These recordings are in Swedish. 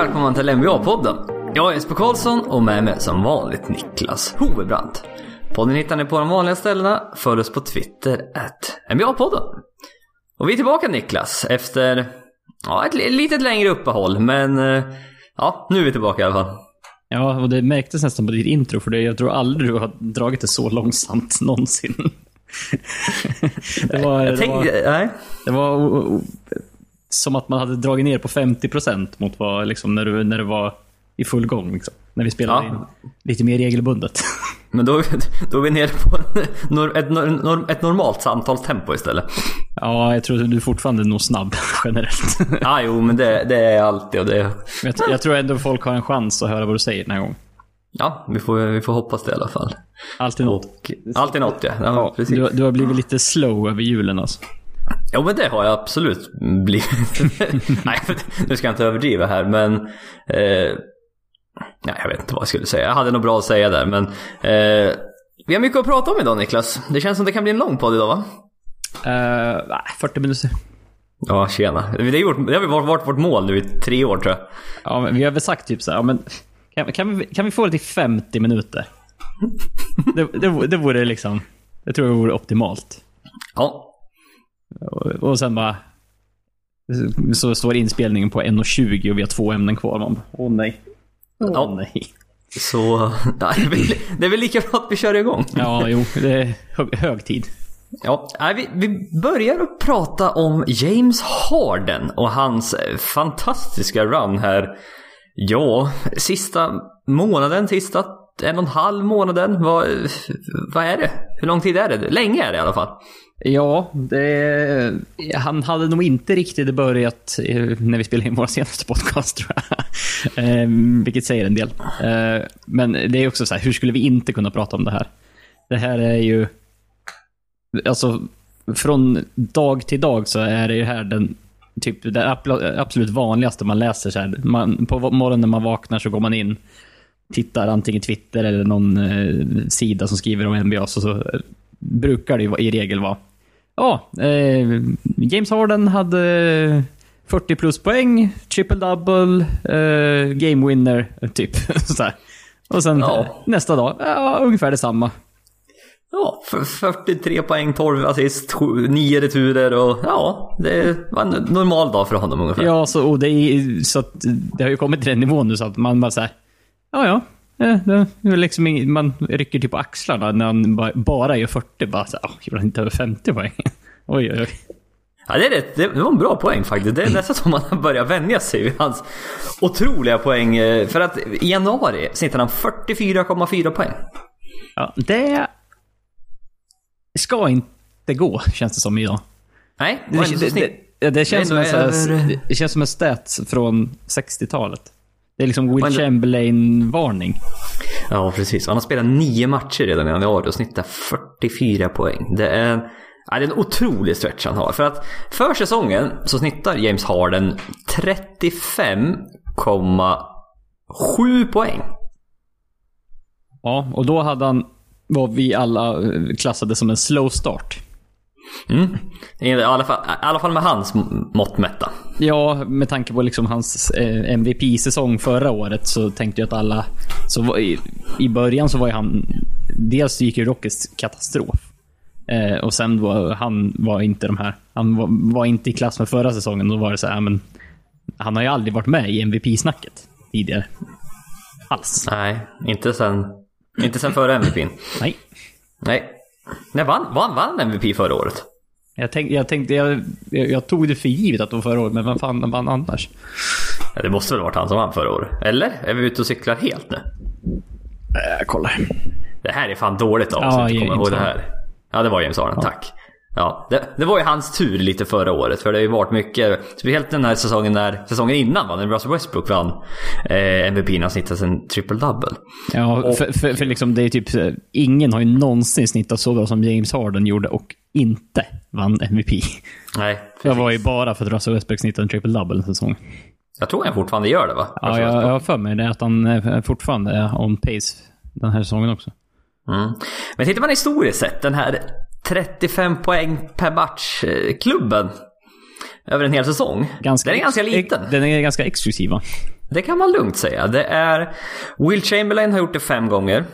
Välkommen till NBA-podden. Jag är Jesper Karlsson och med mig som vanligt Niklas Hovebrant. Podden hittar ni på de vanliga ställena. Följ oss på Twitter, at NBA-podden. Och vi är tillbaka Niklas efter ja, ett litet längre uppehåll, men eh, ja, nu är vi tillbaka i alla fall. Ja, och det märktes nästan på ditt intro, för det, jag tror aldrig du har dragit det så långsamt någonsin. det var, jag tänkte, det var, nej. Det var som att man hade dragit ner på 50% mot vad, liksom, när, du, när det var i full gång. Liksom. När vi spelade ja. in lite mer regelbundet. Men då, då är vi nere på ett, ett normalt samtalstempo istället. Ja, jag tror att du är fortfarande nog snabb generellt. Ja, jo, men det, det är jag alltid. Och det... jag, jag tror ändå folk har en chans att höra vad du säger den här gången. Ja, vi får, vi får hoppas det i alla fall. Alltid något. Och, alltid något, ja. ja, ja. Du, du, har blivit lite slow över julen alltså. Jo men det har jag absolut blivit. Nej, nu ska jag inte överdriva här men... Eh, nej, jag vet inte vad jag skulle säga. Jag hade nog bra att säga där men... Eh, vi har mycket att prata om idag Niklas. Det känns som det kan bli en lång podd idag va? Uh, 40 minuter. Ja, tjena. Det, är gjort, det har varit vårt mål nu i tre år tror jag. Ja, men vi har väl sagt typ så här, ja, men kan, kan, vi, kan vi få det till 50 minuter? det, det, det vore liksom... Det tror jag vore optimalt. Ja, och, och sen bara... Så står inspelningen på 1.20 och vi har två ämnen kvar. Man åh oh, nej. Åh oh, nej. Så nej, det är väl lika bra att vi kör igång. Ja, jo. Det är hög, hög tid. Ja, vi, vi börjar att prata om James Harden och hans fantastiska run här. Ja, sista månaden, sista en och en halv månaden. Vad, vad är det? Hur lång tid är det? Länge är det i alla fall. Ja, det, han hade nog inte riktigt börjat eh, när vi spelade in vår senaste podcast tror jag. Ehm, vilket säger en del. Ehm, men det är också så här, hur skulle vi inte kunna prata om det här? Det här är ju... Alltså, från dag till dag så är det ju här den typ det absolut vanligaste man läser. Så här. Man, på morgonen när man vaknar så går man in, tittar antingen Twitter eller någon eh, sida som skriver om NBA. Så, så brukar det ju i regel vara Ja, eh, James Harden hade 40 plus poäng, triple double, eh, game winner, typ. så Och sen ja. nästa dag, ja, ungefär detsamma. Ja, 43 poäng, 12 assist, 9 returer och ja, det var en normal dag för honom ungefär. Ja, så, och det, är, så att, det har ju kommit till den nivån nu så att man bara säger ja ja, det är liksom, man rycker typ på axlarna när han bara gör 40. Bara så oh, gjorde han inte över 50 poäng? oj, oj, oj. Ja, det, är rätt, det var en bra poäng faktiskt. Det är nästan som man börjar vänja sig vid hans otroliga poäng. Eh, för att i januari snittade han 44,4 poäng. Ja, det ska inte gå, känns det som idag. Nej, det, det, det, det känns, som en, över... det känns som en stats från 60-talet. Det är liksom Will Chamberlain-varning. Ja, precis. Han har spelat nio matcher redan i januari och snittar 44 poäng. Det är, ja, det är en otrolig stretch han har. För att för säsongen så snittar James Harden 35,7 poäng. Ja, och då hade han vad vi alla klassade som en slow start. Mm. I, alla fall, I alla fall med hans mått mätta. Ja, med tanke på liksom hans eh, MVP-säsong förra året så tänkte jag att alla... Så i, I början så var ju han... Dels gick ju Rockets katastrof. Eh, och sen var han var inte de här... Han var, var, inte i klass med förra säsongen. Då var det så här, men... Han har ju aldrig varit med i MVP-snacket tidigare. Alls. Nej, inte sen... Inte sen före MVP. Nej. Nej. Nej, vann, vann, vann MVP förra året? Jag, tänk, jag tänkte, jag, jag, tog det för givet att det var förra året, men vem fan vann annars? Ja, det måste väl varit han som vann förra året? Eller? Är vi ute och cyklar helt nu? Jag kollar. Det här är fan dåligt av oss ja, att inte komma ihåg det här. Ja, det var James Harden, ja. tack. Ja, det, det, var ju hans tur lite förra året. För det har ju varit mycket, speciellt den här säsongen när, säsongen innan va, när Russell Westbrook vann eh, MVP när han snittade en triple double. Ja, och, för, för, för, liksom det är typ, ingen har ju någonsin snittat så bra som James Harden gjorde och inte vann MVP. Nej. Precis. Det var ju bara för att Russell Westbrook snittade en triple double en säsong. Jag tror han fortfarande gör det va? Ja, jag, jag har för mig det att han fortfarande är on pace den här säsongen också. Mm. Men tittar man historiskt sett, den här 35 poäng per match-klubben. över en hel säsong. Ganska den är ganska liten. Den är ganska exklusiv va? Det kan man lugnt säga. Det är... Will Chamberlain har gjort det fem gånger.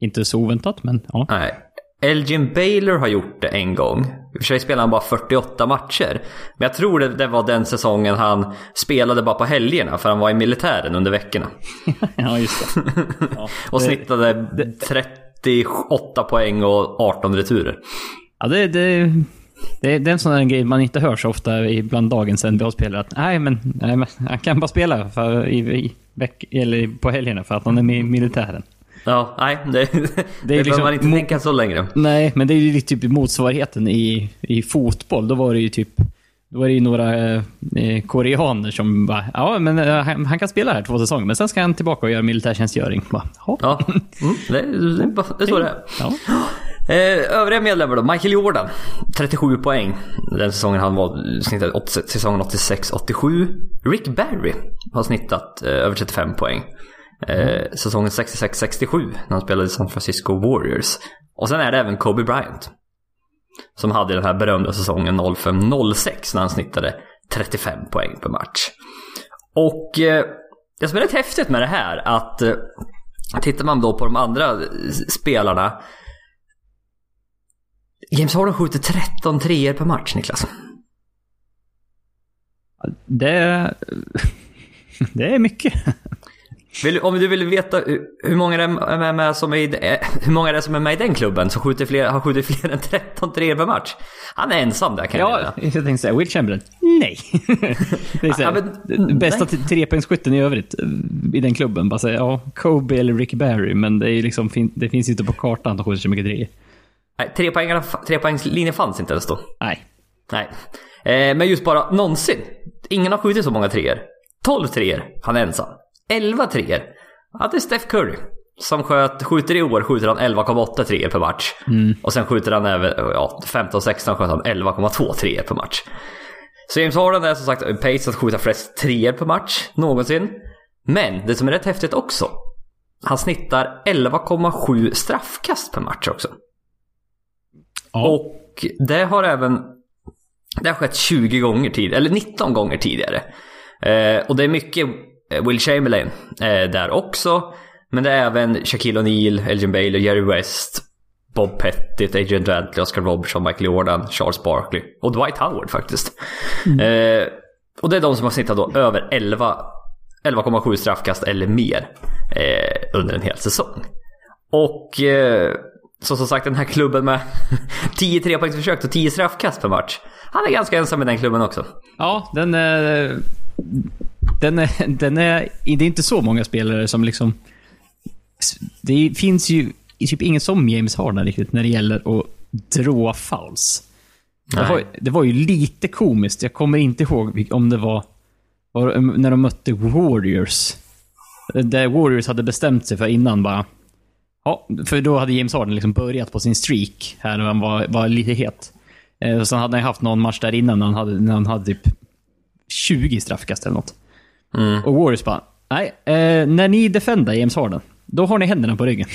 Inte så oväntat, men ja. Nej. Elgin Baylor har gjort det en gång. I och för sig spelade han bara 48 matcher. Men jag tror det, det var den säsongen han spelade bara på helgerna för han var i militären under veckorna. ja, just det. Ja, och det- snittade 38 poäng och 18 returer. Ja, det, det, det, det är en sån där grej man inte hör så ofta i- bland dagens NBA-spelare. Att nej, men, nej, men han kan bara spela för, i, i veck, eller på helgerna för att han är med i militären. Ja, nej, det, det, det liksom man inte tänka så längre. Nej, men det är ju typ motsvarigheten i, i fotboll. Då var det ju typ då var det ju några eh, eh, koreaner som bara, ja men eh, han, han kan spela här två säsonger, men sen ska han tillbaka och göra militärtjänstgöring. Bara. Ja, mm, det, det, är det är så det är. Ja. Eh, övriga medlemmar då. Michael Jordan. 37 poäng. Den säsongen han var snittade 80, säsongen 86-87. Rick Barry har snittat eh, över 35 poäng. Eh, säsongen 66-67 när han spelade i San Francisco Warriors. Och sen är det även Kobe Bryant. Som hade den här berömda säsongen 05-06 när han snittade 35 poäng per match. Och eh, det som är rätt häftigt med det här att eh, tittar man då på de andra eh, spelarna James Harden skjuter 13 treor per match, Niklas. Det, det är mycket. Vill, om du vill veta hur många det är med, som är i, eh, hur många det är som är med i den klubben som skjuter fler, har skjutit fler än 13 treor per match. Han är ensam där kan jag Ja, jag tänkte säga Will Chamberlain. Nej. det är så Ja, här, men- bästa trepoängsskytten i övrigt eh, i den klubben. Bara säga, ja, Kobe eller Rick Barry, men det, är liksom, det finns ju inte på kartan att de skjuter så mycket treor. Nej, trepoängslinjen fanns inte ens då. Nej. Nej. Eh, men just bara någonsin. Ingen har skjutit så många treor. 12 treor, han är ensam. 11 treor. Ja, det är Steph Curry. Som sköt, skjuter i år skjuter han 11,8 treor per match. Och sen skjuter han även, ja, 15-16 sköt han 11,2 treor per match. Så James Harden är som sagt pace att skjuta flest treor per match någonsin. Men det som är rätt häftigt också. Han snittar 11,7 straffkast per match också. Ja. Och det har även det har skett 20 gånger tidigare, eller 19 gånger tidigare. Eh, och det är mycket Will Chamberlain eh, där också. Men det är även Shaquille O'Neal, Elgin Baylor, Jerry West, Bob Pettit, Adrian Dantley, Oscar Robertson, Michael Jordan, Charles Barkley och Dwight Howard faktiskt. Eh, och det är de som har snittat då över 11 11,7 straffkast eller mer eh, under en hel säsong. Och eh, så som sagt den här klubben med 10 trepoängsförsök och 10 straffkast per match. Han är ganska ensam i den klubben också. Ja, den är... Den är, den är... Det är inte så många spelare som liksom... Det finns ju typ ingen som James Harden riktigt när det gäller att dra fouls. Det var, det var ju lite komiskt. Jag kommer inte ihåg om det var, var när de mötte Warriors. Där Warriors hade bestämt sig för innan bara... Ja, för då hade James Harden liksom börjat på sin streak här när han var, var lite het. Eh, och sen hade han haft någon match där innan när han hade, när han hade typ 20 straffkast eller något. Mm. Och Warriors bara, nej, eh, när ni defendar James Harden, då har ni händerna på ryggen.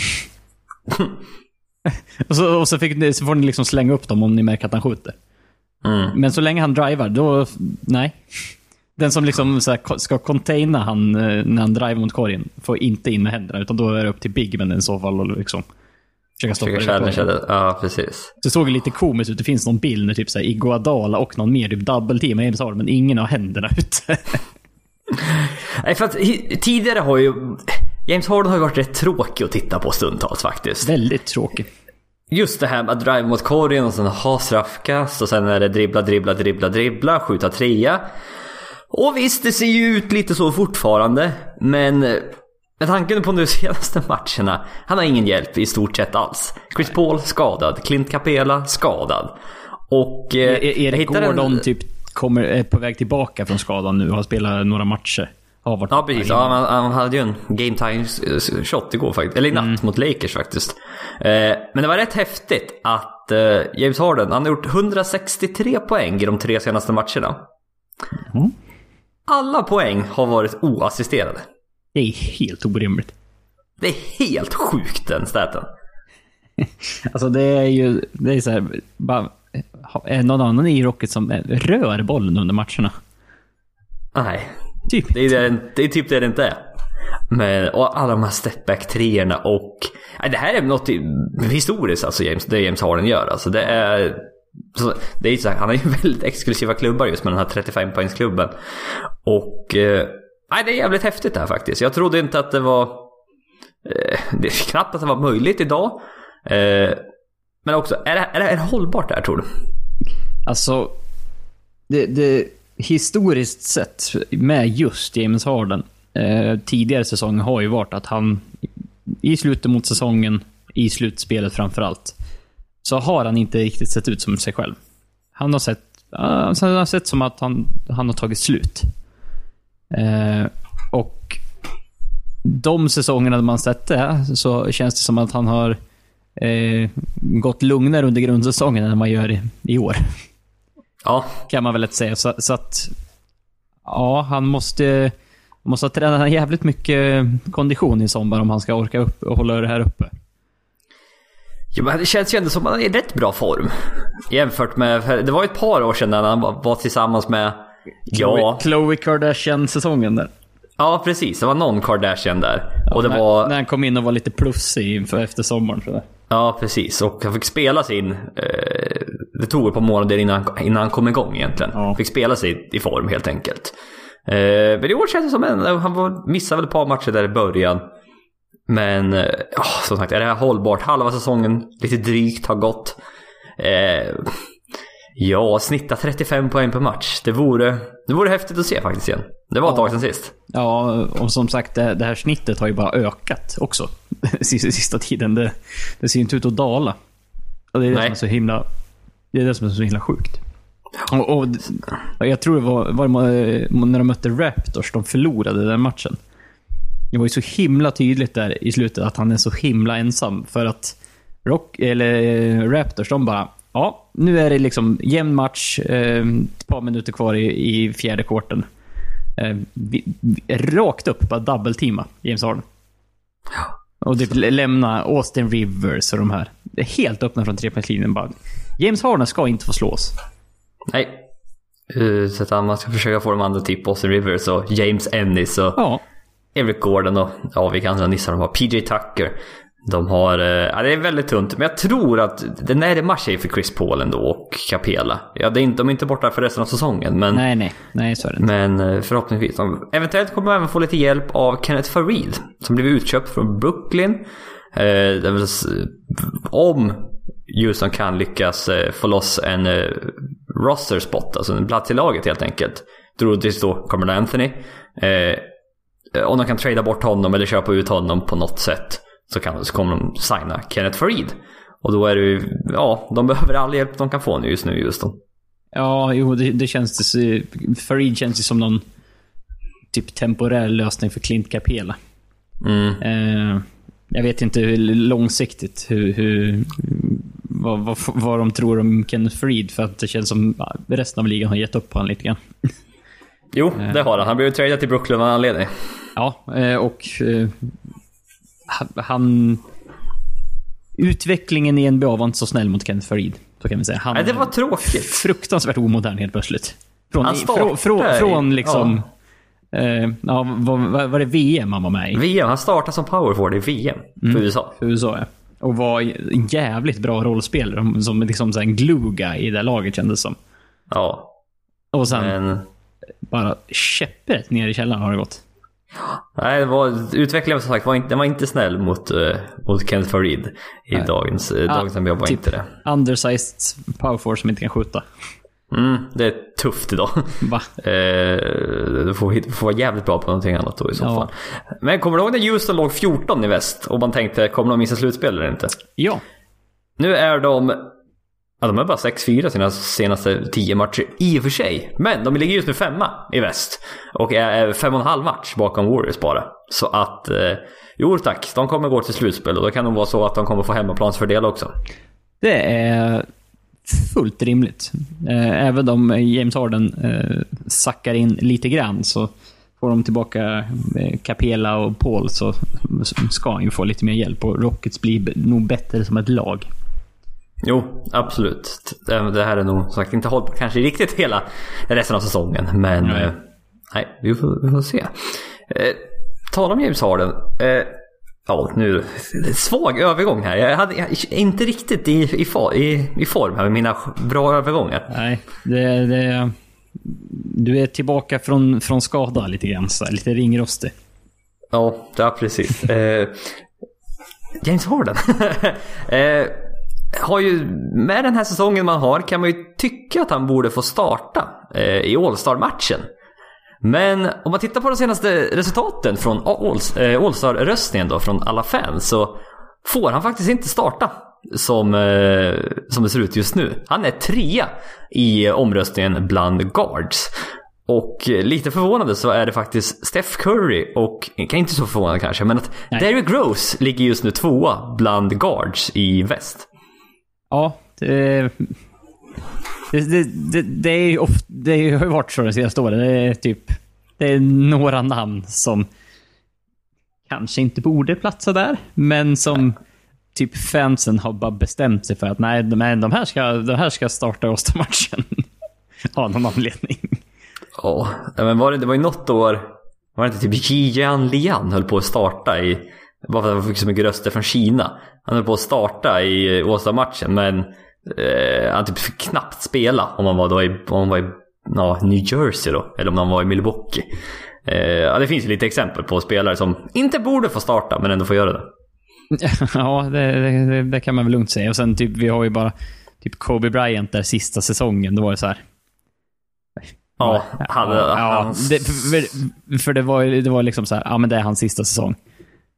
och så, och så, fick, så får ni liksom slänga upp dem om ni märker att han skjuter. Mm. Men så länge han driver, då, nej. Den som liksom så här, ska containa han eh, när han driver mot korgen får inte in med händerna, utan då är det upp till Bigman i så fall och liksom försöka stoppa Försöker det. med det. Ja, precis. Det såg lite komiskt ut. Det finns någon bild när typ så här, Iguodala och någon mer typ double-teamar James Harden, men ingen har händerna ute. Nej, för att tidigare har ju... James Harden har ju varit rätt tråkig att titta på stundtals faktiskt. Väldigt tråkigt. Just det här med att drive mot korgen och sen ha straffkast och sen är det dribbla, dribbla, dribbla, dribbla, skjuta trea. Och visst, det ser ju ut lite så fortfarande. Men med tanke på de senaste matcherna, han har ingen hjälp i stort sett alls. Chris Paul skadad, Clint Capela skadad. Och... eh, E- jag Erik hittade en- Gordon typ kommer, är på väg tillbaka från skadan nu och har spelat några matcher. Har varit Ja precis, ja, han, han hade ju en game time shot igår faktiskt. Eller i natt mot Lakers faktiskt. Eh, men det var rätt häftigt att eh, James Harden, han har gjort 163 poäng i de tre senaste matcherna. Mm. Alla poäng har varit oassisterade. Det är helt orimligt. Det är helt sjukt den staten. Alltså det är ju, det är så här, bara, är någon annan i Rocket som rör bollen under matcherna? Nej. Typ. Det är, det, det är typ det det inte är. Men, och alla de här stepback treorna och... Nej, det här är något historiskt alltså, James, det James Harden gör. Alltså, det är... Så, det är så här, han har ju väldigt exklusiva klubbar just med den här 35-poängsklubben. Och... Eh, nej, det är jävligt häftigt det här faktiskt. Jag trodde inte att det var... Eh, det är knappt att det var möjligt idag. Eh, men också, är det, är, det, är det hållbart det här tror du? Alltså, det, det, historiskt sett med just James Harden, eh, tidigare säsonger har ju varit att han i slutet mot säsongen, i slutspelet framförallt, så har han inte riktigt sett ut som sig själv. Han har sett, uh, han har sett som att han, han har tagit slut. Eh, och de säsongerna man sett det, så känns det som att han har eh, gått lugnare under grundsäsongen än man gör i, i år. Ja. Kan man väl lätt säga. Så, så att... Ja, han måste, måste ha tränat jävligt mycket kondition i sommar om han ska orka upp och hålla det här uppe. Jo, men det känns ju ändå som att han är i rätt bra form. Jämfört med... Det var ju ett par år sedan när han var tillsammans med... Ja. Khloe Kardashian-säsongen där. Ja, precis. Det var någon Kardashian där. Ja, och det när, var... när han kom in och var lite plussig inför efter sommaren. Jag. Ja, precis. Och han fick spela sin... Eh, det tog ett par månader innan, innan han kom igång egentligen. Ja. Fick spela sig i form helt enkelt. Eh, men i år känns det som en... Han var, missade väl ett par matcher där i början. Men eh, som sagt, är det här hållbart? Halva säsongen, lite drygt, har gått. Eh, ja, snitta 35 poäng per match. Det vore, det vore häftigt att se faktiskt igen. Det var ett tag sedan sist. Ja, och som sagt det, här snittet har ju bara ökat också. sista, sista tiden. Det, det ser inte ut att dala. Och det är det som är så himla... Det är det som är så himla sjukt. Och, och, och jag tror det var, var när de mötte Raptors, de förlorade den matchen. Det var ju så himla tydligt där i slutet att han är så himla ensam. För att Rock, eller Raptors, de bara Ja, nu är det liksom jämn match. Eh, ett par minuter kvar i, i fjärde korten. Eh, vi, vi, rakt upp, bara double-teama James Harden. Ja. Och typ lämna Austin Rivers och de här. Det är helt öppna från trepoängslinjen bara. James Harden ska inte få slås. Nej. Uh, så att man ska försöka få de andra, typ Austin Rivers och James Ennis och ja. Eric Gordon och ja, vilka andra nissar de har. PJ Tucker. De har, eh, ja det är väldigt tunt, men jag tror att det närmar sig för Chris Paul ändå och Capela. Ja, det är inte, de är inte borta för resten av säsongen, men... Nej, nej, nej så är det inte. Men eh, förhoppningsvis. De, eventuellt kommer de även få lite hjälp av Kenneth Farid, som blev utköpt från Brooklyn. Eh, om Houston kan lyckas eh, få loss en eh, roster spot, alltså en plats i laget helt enkelt. Troligtvis då kommer Anthony. Eh, om de kan trada bort honom eller köpa ut honom på något sätt så, kan, så kommer de signa Kenneth Farid. Och då är det ju, ja, de behöver all hjälp de kan få nu just nu just då. Ja, jo, det, det känns... Det, Farid känns ju som någon typ temporär lösning för Clint Capela. Mm. Eh, jag vet inte hur långsiktigt hur, hur vad, vad, vad de tror om Kenneth Farid för att det känns som resten av ligan har gett upp på honom lite grann. Jo, det har han. Han blev ju tradad till Brooklyn av anledning. Ja, eh, och eh, han... Utvecklingen i NBA var inte så snäll mot Kenneth Farid. Så kan vi säga. Han Nej, det var tråkigt. Fruktansvärt omodern helt plötsligt. Från, han startade, från, från liksom... Ja. Eh, ja, var, var det VM han var med i? VM, han startade som powerforward i VM. För mm, USA. För USA, ja. Och var en jävligt bra rollspelare. Som liksom en glue guy i det laget kändes som. Ja. Och sen... Men... Bara käpprätt ner i källaren har det gått. Nej, det var, utvecklingen som sagt var inte, den var inte snäll mot, uh, mot Kenneth Farid i Nej. dagens, uh, ah, dagens NBA var typ inte det. Undersized powerforce som inte kan skjuta. Mm, det är tufft idag. Va? Eh, du får, får vara jävligt bra på någonting annat då i så ja. fall. Men kommer du ihåg när Houston låg 14 i väst och man tänkte kommer de missa slutspel eller inte? Ja. Nu är de Ja, de är bara 6-4 sina senaste 10 matcher i och för sig. Men de ligger just nu femma i väst. Och är fem och en halv match bakom Warriors bara. Så att, eh, jo tack, de kommer gå till slutspel och då kan det vara så att de kommer få hemmaplansfördel också. Det är fullt rimligt. Eh, även om James Harden eh, sackar in lite grann så får de tillbaka eh, Capela och Paul så ska han ju få lite mer hjälp och Rockets blir nog bättre som ett lag. Jo, absolut. Det, här är nog sagt inte hållt kanske riktigt hela resten av säsongen. Men Nej. eh, nej, vi får, vi får se. Eh, tala om James Harden. Eh, ja, nu svag övergång här. Jag, hade, jag inte riktigt i, i, i, i form här med mina bra övergångar. Nej, det, det, du är tillbaka från, från skada lite grann. Så lite ringrostig. Ja, ja precis. Eh, James Harden. eh, har ju, med den här säsongen man har kan man ju tycka att han borde få starta eh, i All-Star-matchen. Men om man tittar på de senaste resultaten från eh, All-Star-röstningen då, från alla fans, så får han faktiskt inte starta som, eh, som det ser ut just nu. Han är trea i omröstningen bland guards. Och eh, lite förvånande så är det faktiskt Steph Curry och, kan inte så förvånande kanske, men att Nej. Derrick Rose ligger just nu tvåa bland guards i väst. Ja, det, det, det, det, är ju ofta, det har ju varit så de senaste åren. Det är typ det är några namn som kanske inte borde platsa där, men som typ fansen har bara bestämt sig för att nej, men de här ska, de här ska starta Åsta-matchen. Av någon anledning. Ja, men var det, det var ju något år, var det inte typ Jian Lian höll på att starta i, bara för att han fick så mycket röster från Kina. Han höll på att starta i Åsa-matchen men eh, han typ fick knappt spela om han var då i, om han var i ja, New Jersey då, eller om han var i Milwaukee. Eh, ja, det finns ju lite exempel på spelare som inte borde få starta men ändå får göra det. ja, det, det, det kan man väl lugnt säga. Och sen typ, vi har ju bara typ Kobe Bryant där sista säsongen. Då var det så här. Ja, han, ja, hans- det, för, för det var, ju- det var liksom så här, ja men det är hans sista säsong.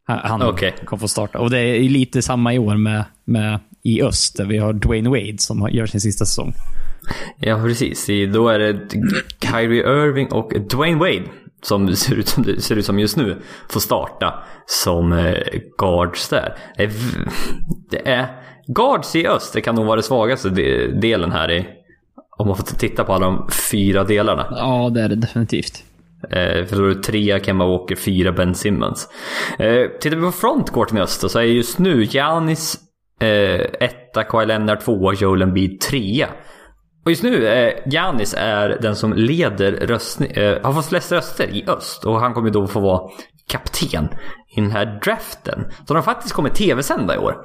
Han, Okej. kommer få starta. Och det är lite samma i år med, med i öst, där vi har Dwayne Wade som gör sin sista säsong. Ja, precis. Då är det Kyrie Irving och Dwayne Wade som ser ut som, det ser ut som just nu får starta som eh, guards där. Det är, guards i öst, det kan nog vara det svagaste de, delen här i om man får titta på alla de fyra delarna. Ja, det är det definitivt. Eh, för då är det trea Kemba Walker, fyra Ben Simmons. Eh, tittar vi på frontcourten i öst då, så är just nu Giannis eh, etta, Kawhi Leonard tvåa, Joel Embiid trea. Och just nu, eh, Giannis är den som leder röstning, eh, har fått flest röster i öst. Och han kommer då få vara kapten i den här draften. Så de har faktiskt kommer tv-sända i år.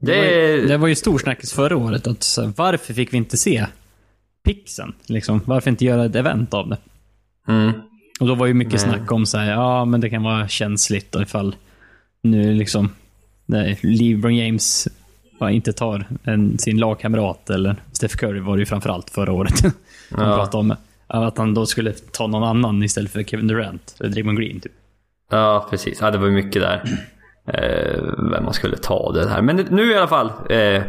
Det, Det var, ju, är- det var ju stor snackis förra året. Att, så, varför fick vi inte se Pixen? Liksom? Varför inte göra ett event av det? mm, Och då var ju mycket Nej. snack om så här, ja men det kan vara känsligt och ifall nu liksom nej, LeBron James inte tar en, sin lagkamrat eller Steph Curry var det ju framförallt förra året. Ja. pratade om att han då skulle ta någon annan istället för Kevin Durant eller Draymond Green. Typ. Ja, precis. Ja, det var mycket där. Eh, vem man skulle ta det här. Men nu i alla fall eh,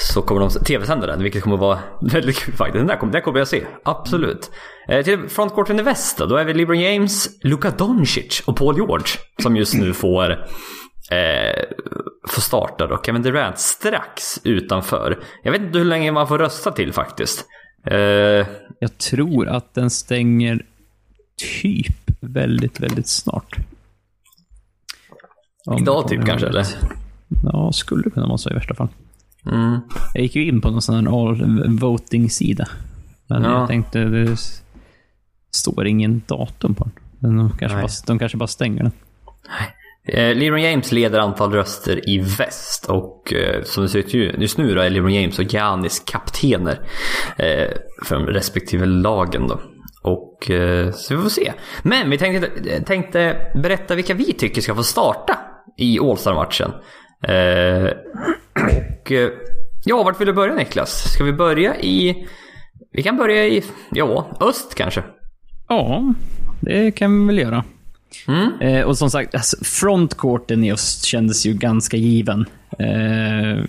så kommer de tv-sända den, vilket kommer vara väldigt kul faktiskt. Den där kommer, den kommer jag se. Absolut. Eh, till frontcourten i väst då, då är vi LeBron James, Luka Doncic och Paul George som just nu får eh, får starta då. Kevin Durant strax utanför. Jag vet inte hur länge man får rösta till faktiskt. Eh, Jag tror att den stänger typ väldigt, väldigt snart. Om Idag typ kanske, rätt. Ja, skulle kunna vara så i värsta fall. Mm. Jag gick ju in på någon sån här all voting-sida. Men Ja. jag tänkte, det står ingen datum på den. De kanske, Nej. bara, de kanske bara stänger den. Eh, LeBron James leder antal röster i väst och eh, som det ser ut ju- just nu då är LeBron James och Giannis kaptener eh, för de respektive lagen då. Och eh, så vi får se. Men vi tänkte, tänkte berätta vilka vi tycker ska få starta i All-Star-matchen. Eh, eh, ja, vart vill du börja Niklas? Ska vi börja i... Vi kan börja i, ja, öst kanske. Ja, det kan vi väl göra. Mm. Eh, och som sagt, alltså, frontcourten i öst kändes ju ganska given. Eh,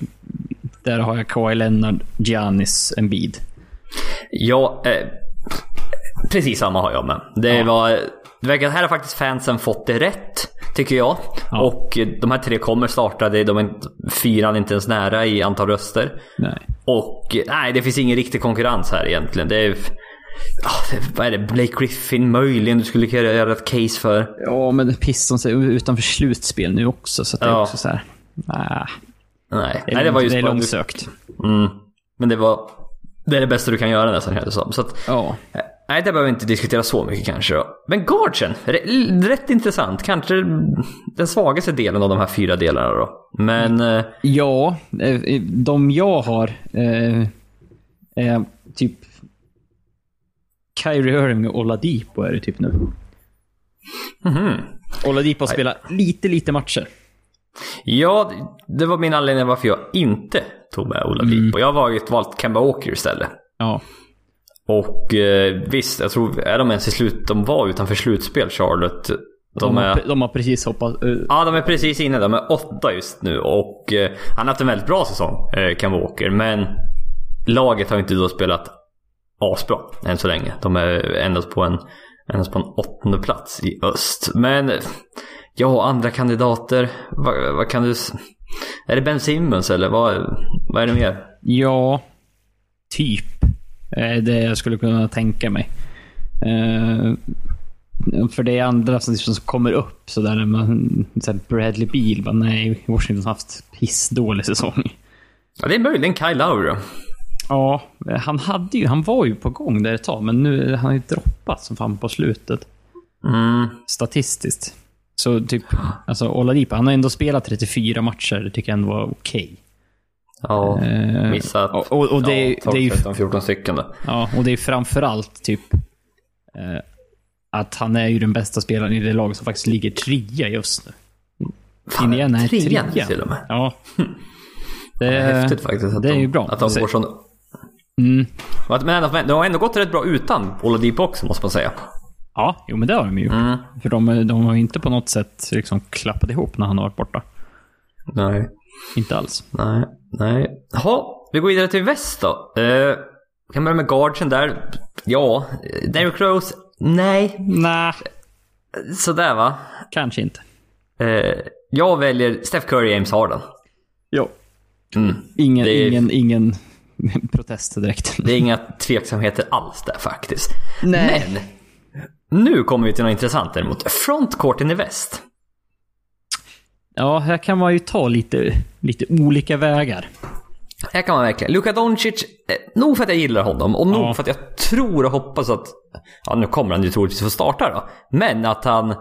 där har jag Kawhi Leonard, Giannis, Embiid. Ja, eh, precis samma har jag med. Det var... Det verkar, här har faktiskt fansen fått det rätt, tycker jag. Ja. Och de här tre kommer starta. Det- De är fyran inte ens nära i antal röster. Nej. Och nej, det finns ingen riktig konkurrens här egentligen. Det är... Det- vad är det? Blake Griffin möjligen du skulle kunna göra ett case för. Ja, men Pistons är utanför slutspel nu också, så det är Ja. också så här. Nah. Nej, Det är, nej det var just det är bara- långsökt. Mm. Men det var... Det är det bästa du kan göra nästan känns det som. Så att, Ja. Nej, det behöver vi inte diskutera så mycket kanske då. Men Guardian, r- rätt intressant. Kanske den svagaste delen av de här fyra delarna då. Men... eh, Ja, eh, de jag har eh, är typ Kyrie Irving och Oladipo är det typ nu. mhm. Oladipo spelar lite, lite matcher. Ja, det var min anledning varför jag inte tog med Oladipo. Jag har valt Kemba Walker istället. Ja. Och eh, visst, jag tror, är de ens i slut, de var utanför slutspel Charlotte. De, De, är, har, de har precis hoppat... eh, ja, de är precis inne, de är åtta just nu och eh, han har haft en väldigt bra säsong, eh, Walker. Men laget har inte då spelat asbra än så länge. De är endast på en, endast på en åttonde plats i öst. Men ja, andra kandidater, vad, vad kan du... Är det Ben Simmons eller vad, vad är det mer? Ja, typ. Eh, Det jag skulle kunna tänka mig. Eh, för det är andra som, som kommer upp sådär. när Man, så här Bradley Beal, bara, nej, Washington har haft pissdålig säsong. Ja, det är möjligen Kyle Lowry då. Ja, han hade ju, han var ju på gång där ett tag, men nu han har ju droppat som fan på slutet. Mm. Statistiskt. Så typ, alltså Oladipo, han har ändå spelat 34 matcher, det tycker jag ändå var okej. Ja, Eh, missat. och, och, och det, är- ja, det är ju 14 stycken då. Ja, och det är framförallt typ eh, att han är ju den bästa spelaren i det laget som faktiskt ligger trea just nu. Fan, Indiana är trea. till och med. Ja. Det, Det är häftigt faktiskt. Att det är de, ju bra. Att de går sån... Mm. Men de har ändå gått rätt bra utan Oladipo också måste man säga. Ja, jo men det har de ju gjort. Mm. För de, de har inte på något sätt liksom klappat ihop när han har varit borta. Nej, Inte alls. nej, nej. Jaha, vi går vidare till väst då. Vi kan börja med Guardian där. Ja, Derrick Rose. Nej, Nej, sådär va. kanske inte. Eh, jag väljer Steph Curry, James Harden. Jo. Mm. Ingen, är- ingen, ingen protest direkt. Det är inga tveksamheter alls där faktiskt. Nej. Men, nu kommer vi till något intressant däremot. Frontcourten i väst. Ja, här kan man ju ta lite, lite olika vägar. Här kan man verkligen. Luka Doncic, eh, nog för att jag gillar honom och nog Ja. för att jag tror och hoppas att, ja nu kommer han ju troligtvis få starta då, men att han, eh,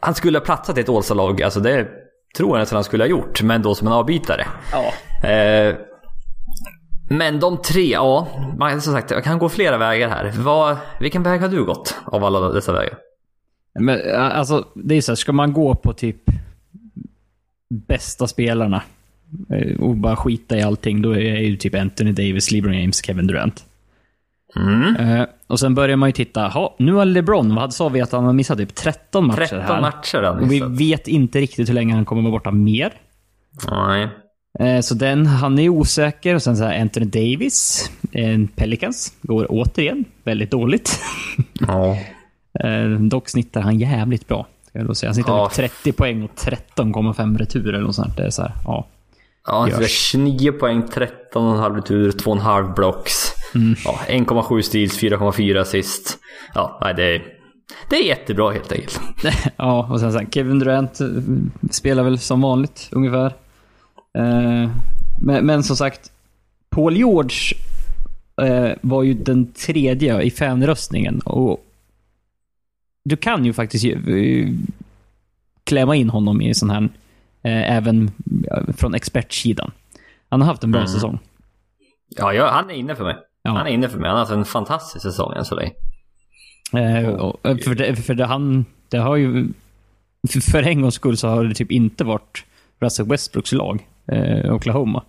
han skulle ha platsat i ett Ålsta-lag, alltså det tror jag nästan han skulle ha gjort, men då som en avbytare. Ja. Eh, men de tre, ja, man, som sagt, jag kan gå flera vägar här. Vad, vilken väg har du gått av alla dessa vägar? Men eh, alltså, det är så här, ska man gå på typ bästa spelarna eh, och bara skita i allting, då är ju typ Anthony Davis, LeBron James, Kevin Durant. Mm. Eh, och sen börjar man ju titta, ha, nu har LeBron, vad sa vi att han har missat? Typ 13 matcher 13 här. matcher han Och vi vet inte riktigt hur länge han kommer vara borta mer. Nej. Eh, Så den, han är osäker. Och sen så här Anthony Davis, eh, Pelicans, går återigen väldigt dåligt. Ja. Dock snittar han jävligt bra. Ska jag då säga. Han snittar Ja. typ 30 poäng och 13,5 returer eller något sånt. Det är så här, ja. Ja, han Görs. spelar 29 poäng, 13,5 retur, 2,5 blocks. Mm. Ja, 1,7 steals, 4,4 assist. Ja, nej, det är, det är jättebra helt enkelt. ja, och sen här, Kevin Durant eh, spelar väl som vanligt ungefär. Eh, Men, men som sagt, Paul George eh, var ju den tredje i fanröstningen. Och du kan ju faktiskt ju, eh, klämma in honom i sån här, eh, även eh, från expertsidan. Han har haft en bra Mm. säsong. Ja, ja, han är inne för mig. Ja. Han är inne för mig. Han har haft en fantastisk säsong än så länge. För det, för det, han, det har ju... För, för en gångs skull så har det typ inte varit Russell Westbrooks lag, eh, Oklahoma.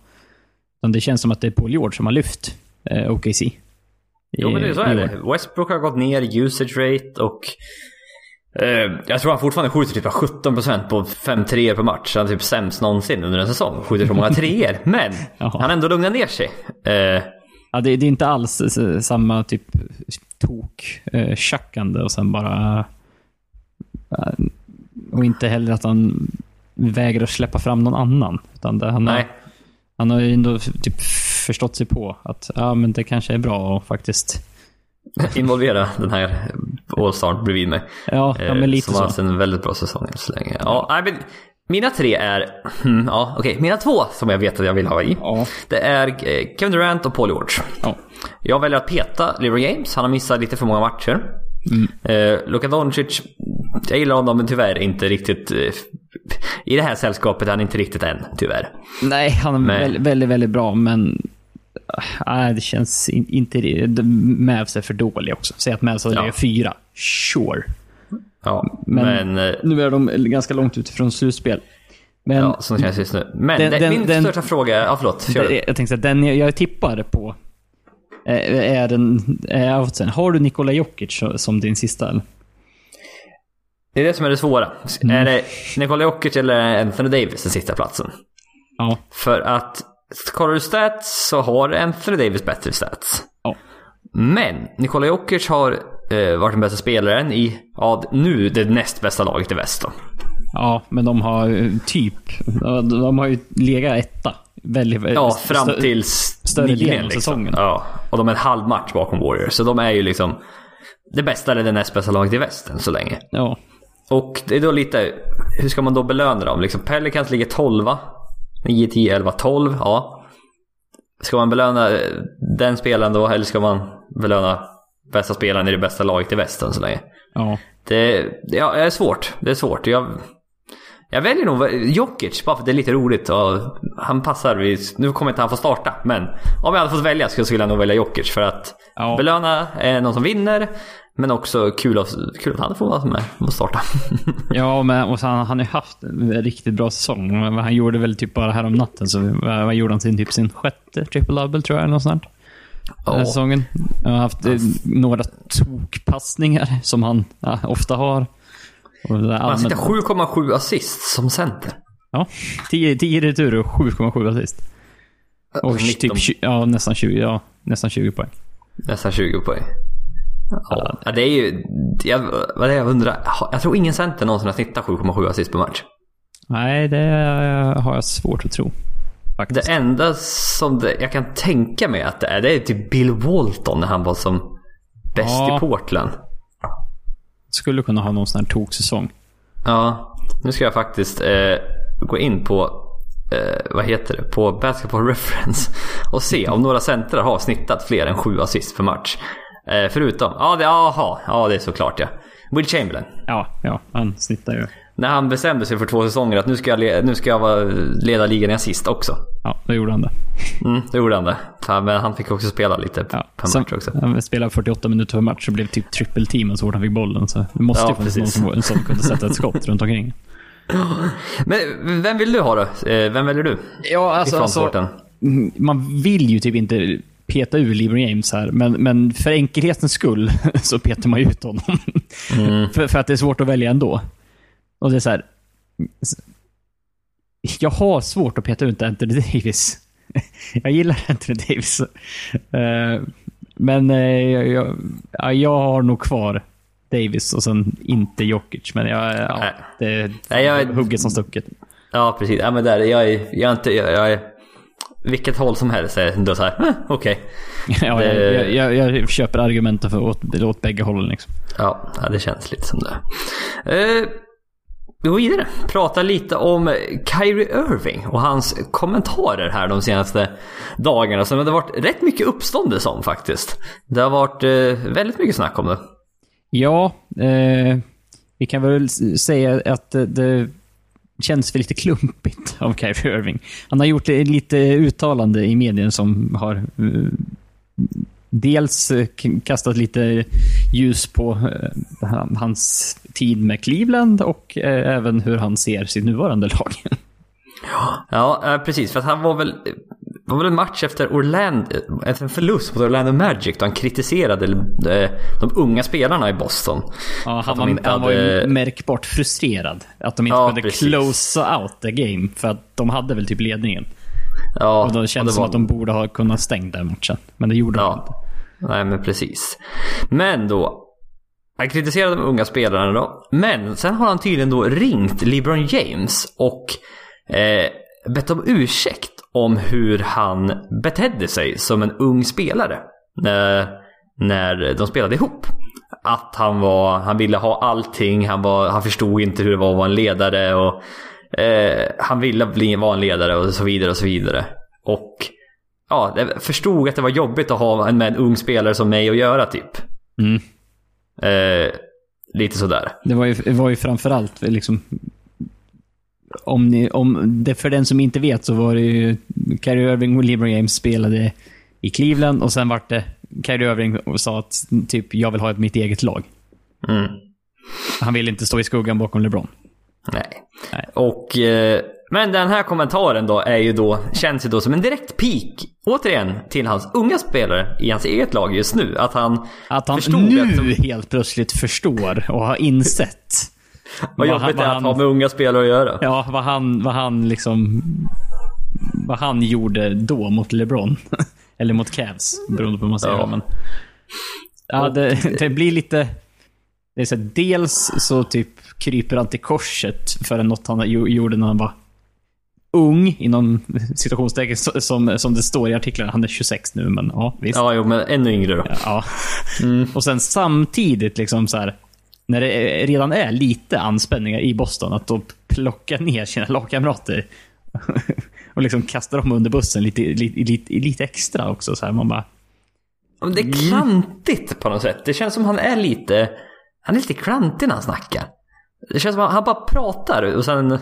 Utan det känns som att det är Paul George som har lyft eh, OKC. Jo, men det, så är i år. det. Westbrook har gått ner usage rate och eh, jag tror han fortfarande skjuter typ 17% på 5 treor per match. Han är typ sämst någonsin under en säsong. Skjuter så många treor. Men han har ändå lugnat ner sig. Eh, Ja, det, det är inte alls samma typ tok, eh, och sen bara... eh, och inte heller att han vägrar släppa fram någon annan. Utan det, han, har, nej. han har ju ändå typ förstått sig på att ja, men det kanske är bra att faktiskt... involvera den här All-Star bredvid mig. Ja, ja Eh, men lite som har så. haft en väldigt bra säsong än så länge. Ja, men Mina tre är, hmm, ja okej, mina två som jag vet att jag vill ha i. Ja. Det är eh, Kevin Durant och Paul George. Ja. Jag väljer att peta LeBron James, han har missat lite för många matcher. Eh, Luka Doncic, jag gillar honom men tyvärr inte riktigt... Eh, I det här sällskapet är han inte riktigt än, tyvärr. Nej, han är Men- väldigt, väldigt, väldigt bra, men... Nej, det känns in, inte... Mavs är för dåliga också. Säg att Mavs hade Ja. fyra. Sure. Ja, men... Men- eh, Nu är de ganska långt utifrån slutspel. Men ja, som känns just nu. Men Den- den- min den- största fråga. Ja, förlåt. Det, jag tänkte här, den jag, jag tippar på är den... Är outsen. Har du Nikola Jokic som din sista? Det är det som är det svåra. Mm. Är det Nikola Jokic eller Anthony Davis den sista platsen? Ja. För att kollar du stats så har Anthony Davis bättre stats. ja. Men Nikola Jokic har eh, varit den bästa spelaren i, ja, nu det näst bästa laget i väst då. Ja, men de har eh, typ... De, de har ju legat etta. Väldigt, Ja, fram stö- till större delen av säsongen. Ja, och de är en halv match bakom Warriors. Så de är ju liksom det bästa eller det näst bästa laget i väst än så länge. Ja. Och det är då lite, hur ska man då belöna dem? Liksom Pelicans ligger 12 9, 10, 11, 12. Ja. Ska man belöna eh, den spelaren då eller ska man belöna bästa spelaren i det bästa laget i väst än så länge? Ja. Det, ja, det är svårt. Det är svårt. Jag, jag väljer nog Jokic bara för att det är lite roligt och han passar. vid- Nu kommer inte han få starta men om jag hade fått välja skulle jag nog välja Jokic för att Ja. belöna eh, någon som vinner men också kul att, kul att han får vara med och starta. Ja, men och han, han har ju haft en riktigt bra säsong. Han gjorde väl typ bara här om natten, så vad, gjorde han sin, typ sin sjätte triple-double tror jag, eller något sånt. Den här Ja. säsongen. Han har haft eh, några tokpassningar som han ja, ofta har. Han sitter allmänt- 7,7 assist som center. Ja, 10, 10 returer och 7,7 assist. Och 19, typ ja, nästan 20, ja, nästan 20 poäng. Nästan 20 poäng. Ja, ja, det är ju... Jag, vad är det jag undrar? Jag tror ingen center någonsin har snittat 7,7 assist per match. Nej, det har jag svårt att tro. Faktiskt. Det enda som det, jag kan tänka mig att det är, det är typ Bill Walton när han var som bäst Ja. i Portland. Skulle kunna ha någon sån här toksäsong. Ja, nu ska jag faktiskt eh, gå in på, eh, vad heter det, på Basketball Reference och se om några centrar har snittat fler än sju assist per match. Eh, förutom, ja det, aha, ja det är såklart ja. Will Chamberlain. Ja, ja, han snittar ju. När han bestämde sig för två säsonger att nu ska jag, nu ska jag vara, leda ligan i assist också. Ja, då gjorde han det. Mm, då gjorde han det. Men han fick också spela lite Ja. per match också. Han spelade 48 minuter per match och blev typ triple team så fort han fick bollen. Så det måste Ja, ju finnas någon som, som kunde sätta ett skott runt omkring. Men vem vill du ha då? Eh, Vem väljer du? Ja, I frontcourten? Mm, man vill ju typ inte peta ur LeBron James här, men, men för enkelhetens skull så petar man ut honom. för, för att det är svårt att välja ändå. Och det är så här. Jag har svårt att peta ut Anthony Davis. Jag gillar Anthony Davis. Eh, Men eh, jag, jag, ja, jag har nog kvar Davis och sen inte Jokic. Men jag, ja, Nej. det är Nej, jag- hugget som stucket. Ja, precis. Ja, men där, jag, är, jag, är inte, jag, jag är... Vilket håll som helst är ändå så här, eh, okej. Ja, Det- jag, jag, jag, jag köper argumenten för åt, åt bägge hållen. Liksom. Ja, ja, det känns lite som det. Eh, vi går vidare. Prata lite om Kyrie Irving och hans kommentarer här de senaste dagarna. Som det har varit rätt mycket uppståndelse om faktiskt. Det har varit eh, väldigt mycket snack om det. Ja, eh, vi kan väl säga att det, känns lite klumpigt av Kyrie Irving. Han har gjort lite uttalande i medien som har eh, dels eh, kastat lite ljus på eh, han- hans tid med Cleveland och eh, även hur han ser sitt nuvarande lag. Ja, precis. För att han var väl, var väl en match efter Orlando, efter en förlust mot Orlando Magic då han kritiserade de unga spelarna i Boston. Ja, han var, inte han var ju hade- märkbart frustrerad. Att de inte Ja, kunde precis. close out the game. För att de hade väl typ ledningen. Ja, Och då känns det som var- att de borde ha kunnat stänga den matchen. Men det gjorde de Ja, inte. nej men precis. Men då, han kritiserade de unga spelarna då. Men sen har han tydligen då ringt LeBron James och eh, bett om ursäkt om hur han betedde sig som en ung spelare. När, när de spelade ihop. Att han var, han ville ha allting, han, var, han förstod inte hur det var att vara en ledare och Eh, han ville bli, vara en ledare och så vidare och så vidare. Och ja, jag förstod att det var jobbigt att ha med en ung spelare som mig att göra typ. Mm. Eh, lite sådär. Det var ju, var ju framförallt liksom... Om, ni, om det för den som inte vet så var det ju Kyrie Irving och LeBron James spelade i Cleveland och sen vart det Kyrie Irving och sa att typ jag vill ha ett mitt eget lag. Mm. Han vill inte stå i skuggan bakom LeBron. Nej. Nej. Och, eh, men den här kommentaren då är ju då, känns ju då som en direkt peak, återigen, till hans unga spelare i hans eget lag just nu. Att han Att han nu att de- helt plötsligt förstår och har insett vad vad jobbigt det är att han- ha med unga spelare att göra. ja, vad han, vad han liksom... Vad han gjorde då mot LeBron. Eller mot Cavs, beroende på hur man säger Ja. det. Men, ja, det, det blir lite... Det är så här, dels så typ kryper han till korset för något han gjo- gjorde när han var ung, inom situationstecken, så- som, som det står i artiklarna. Han är 26 nu, men ja, visst. Ja, jo, men ännu yngre då. Ja. Och sen samtidigt, liksom så här, när det redan är lite anspänningar i Boston, att då plocka ner sina lagkamrater och liksom kasta dem under bussen lite, lite, lite, lite extra också. Så här, man bara, det är klantigt på något sätt. Det känns som han är lite... Han är lite klantig när han snackar. Det känns som att han bara pratar och sen...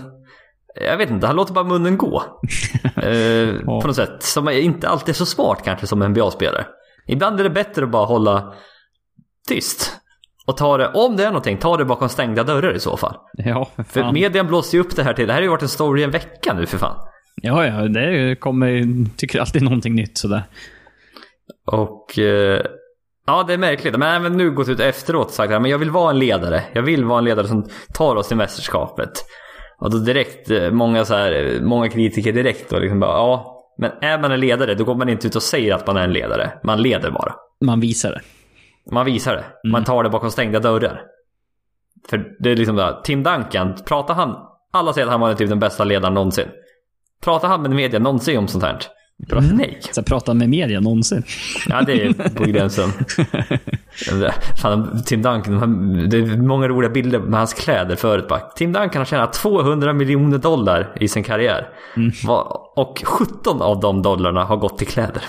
Jag vet inte, han låter bara munnen gå. eh. På något sätt. Som inte alltid är så smart kanske som en NBA-spelare. Ibland är det bättre att bara hålla tyst. Och ta det, om det är någonting, ta det bakom stängda dörrar i så fall. ja, för För median blåser ju upp det här till, det här har ju varit en story en vecka nu för fan. Ja, ja, det kommer, tycker alltid någonting nytt sådär. Och eh, ja, det är märkligt. Men även nu gått ut efteråt och sagt att jag vill vara en ledare. Jag vill vara en ledare som tar oss till mästerskapet. Och då direkt, eh, många, så här, eh, många kritiker direkt då liksom bara ja, men är man en ledare då går man inte ut och säger att man är en ledare. Man leder bara. Man visar det. Man visar det. Man tar det bakom stängda dörrar. För det är liksom där, Tim Duncan, pratar han, alla säger att han var typ den bästa ledaren någonsin. Pratar han med media någonsin om sånt här? Nej. Så prata med media någonsin. Ja, det är på gränsen. Fan, Tim Duncan, det är många roliga bilder med hans kläder förut. Bara. Tim Duncan har tjänat 200 miljoner dollar i sin karriär. Va- Och 17 av de dollarna har gått till kläder.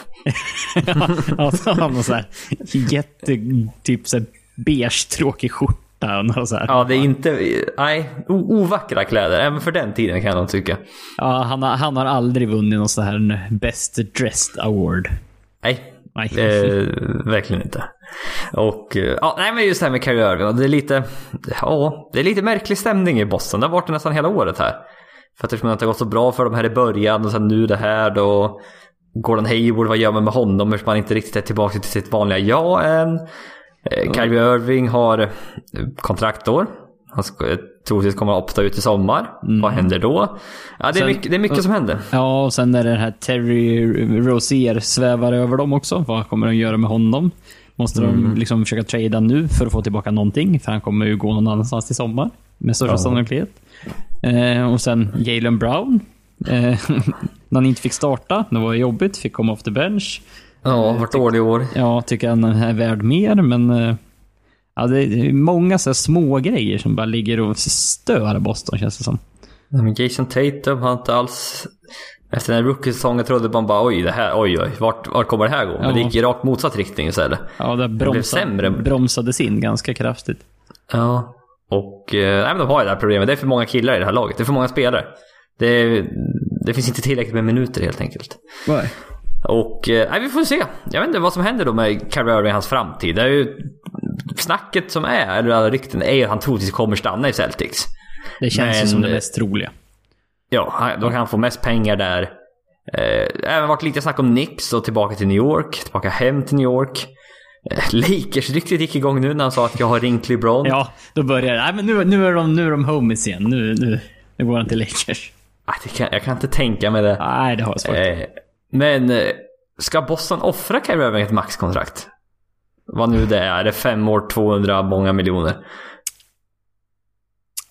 alltså, han har så här jätte, typ så här beige tråkig skjorta och något så här. Ja, det är inte... Nej, ovackra kläder. Även för den tiden kan jag nog tycka. Ja, han, har, han har aldrig vunnit någon sån här Best Dressed Award. Nej, Nej. Eh, verkligen inte. Och eh, ja, nej men just det här med Kyrie Irving. och Det är lite, ja, det är lite märklig stämning i Boston. Det har varit det nästan hela året här. För att det har inte gått så bra för dem här i början och sen nu det här då. Gordon Hayward, vad gör man med honom eftersom man inte riktigt är tillbaka till sitt vanliga jag än. Eh, Kyrie Irving har eh, kontraktår. Han ska, eh, troligtvis kommer att opta ut i sommar. Vad händer då? Ja, det är Sen- mycket, det är mycket som händer. Ja, och sen är det den här Terry Rozier svävar över dem också. Vad kommer de göra med honom? Måste de liksom försöka trada nu för att få tillbaka någonting? För han kommer ju gå någon annanstans till sommar. Med största Ja. sannolikhet. Eh, och sen Jalen Brown. Eh, när han inte fick starta. Det var jobbigt. Fick komma off the bench. Ja, vart dålig i år. Ja, tycker han är värd mer, men... eh, Ja, det är många så små grejer som bara ligger och stör Boston, känns det som. Nej, men Jason Tatum har inte alls... Efter den här rookie-säsongen trodde man bara oj, det här, oj, oj, vart, vart kommer det här gå? Men det Ja. gick i rakt motsatt riktning istället. Ja, det blev bromsa, sämre. bromsades in ganska kraftigt. Ja. Och eh, nej, men de har ju det här problemet. Det är för många killar i det här laget. Det är för många spelare. Det, det finns inte tillräckligt med minuter helt enkelt. Nej. Och eh, vi får se. Jag vet inte vad som händer då med Irving i hans framtid. Det är ju snacket som är, eller alla rykten, är att han troligtvis kommer stanna i Celtics. Det känns ju Men- som det mest troliga. Ja, han- då kan han få mest pengar där. Eh, även varit lite snack om Knicks och tillbaka till New York, tillbaka hem till New York. Eh, Lakers-ryktet gick igång nu när han sa att jag har ringt LeBron. Ja, då börjar det. Nej, men nu, nu, är de, nu är de homies igen. Nu, nu, nu går han till Lakers. Ah, det kan, jag kan inte tänka mig det. Nej, det har jag svårt. Eh, men eh, ska Boston offra Kyrie Irving ett maxkontrakt? Vad nu det är. Det är fem år, 200 många miljoner.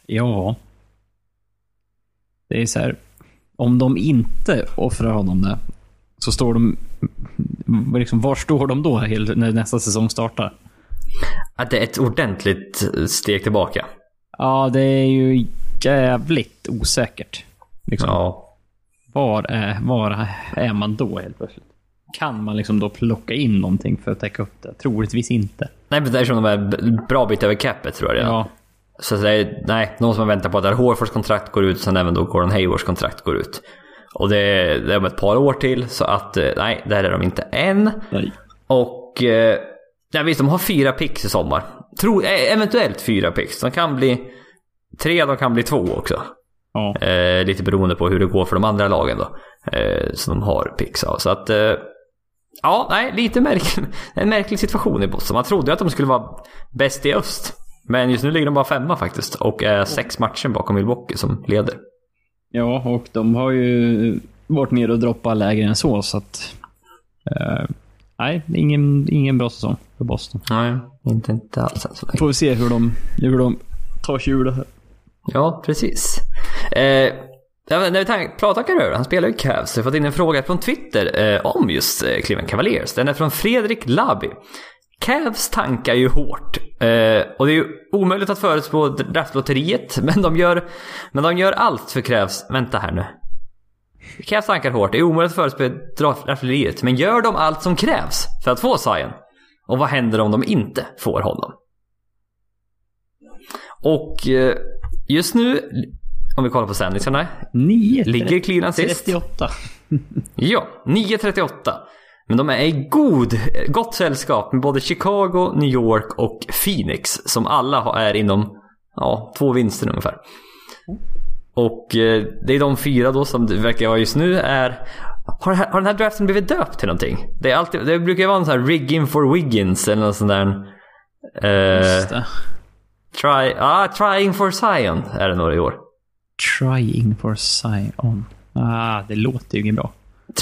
Ja. Det är så här. Om de inte offrar honom det, så står de... Liksom, var står de då när nästa säsong startar? Att det är ett ordentligt steg tillbaka. Ja, det är ju jävligt osäkert. Liksom. Ja. Var, är, var är man då helt plötsligt? Kan man liksom då plocka in någonting för att täcka upp det? Troligtvis inte. Nej, men det är som de är bra bit över capet tror jag. Ja. Så det är, nej, någon som väntar på att Horfords kontrakt går ut, sen även då Gordon Haywards kontrakt går ut. Och det är, det är om ett par år till, så att eh, nej, där är de inte än. Nej. Och eh, ja, visst, de har fyra picks i sommar. Tro, eh, eventuellt fyra picks. De kan bli tre, de kan bli två också. Ja. Eh, lite beroende på hur det går för de andra lagen då. Eh, som de har picks av. Så att... Eh, ja, nej, lite märklig, en märklig situation i Boston. Man trodde ju att de skulle vara bäst i öst. Men just nu ligger de bara femma faktiskt. Och är sex matcher bakom Milwaukee som leder. ja, och de har ju varit nere och droppat lägre än så, så att... Eh, nej, ingen, ingen bra säsong för Boston. Nej, inte, inte alls än så länge. Får vi se hur de, hur de tar sig ur det här. Ja, precis. Eh, när vi pratar Carrera, han spelar ju Cavs. Jag har fått in en fråga från Twitter eh, om just eh, Cleveland Cavaliers. Den är från Fredrik Labi. Cavs tankar ju hårt. Eh, och det är ju omöjligt att förutspå draftlotteriet, men de gör, men de gör allt för Cavs. Vänta här nu. Cavs tankar hårt. Det är omöjligt att förutspå draftlotteriet, men gör de allt som krävs för att få Zion? Och vad händer om de inte får honom? Och eh, just nu, om vi kollar på standingsarna, 9 ligger Cleveland sist. 38. Ja, 9.38. Men de är i god, gott sällskap med både Chicago, New York och Phoenix. Som alla är inom ja, två vinster ungefär. Och eh, det är de fyra då som det verkar vara just nu är... Har, har den här draften blivit döpt till någonting? Det, är alltid, det brukar ju vara en sån här rigging for Wiggins eller någon sån där... Eh. Try, ah, trying for Zion är det nog i år. Trying for Zion. Ah, det låter ju inget bra.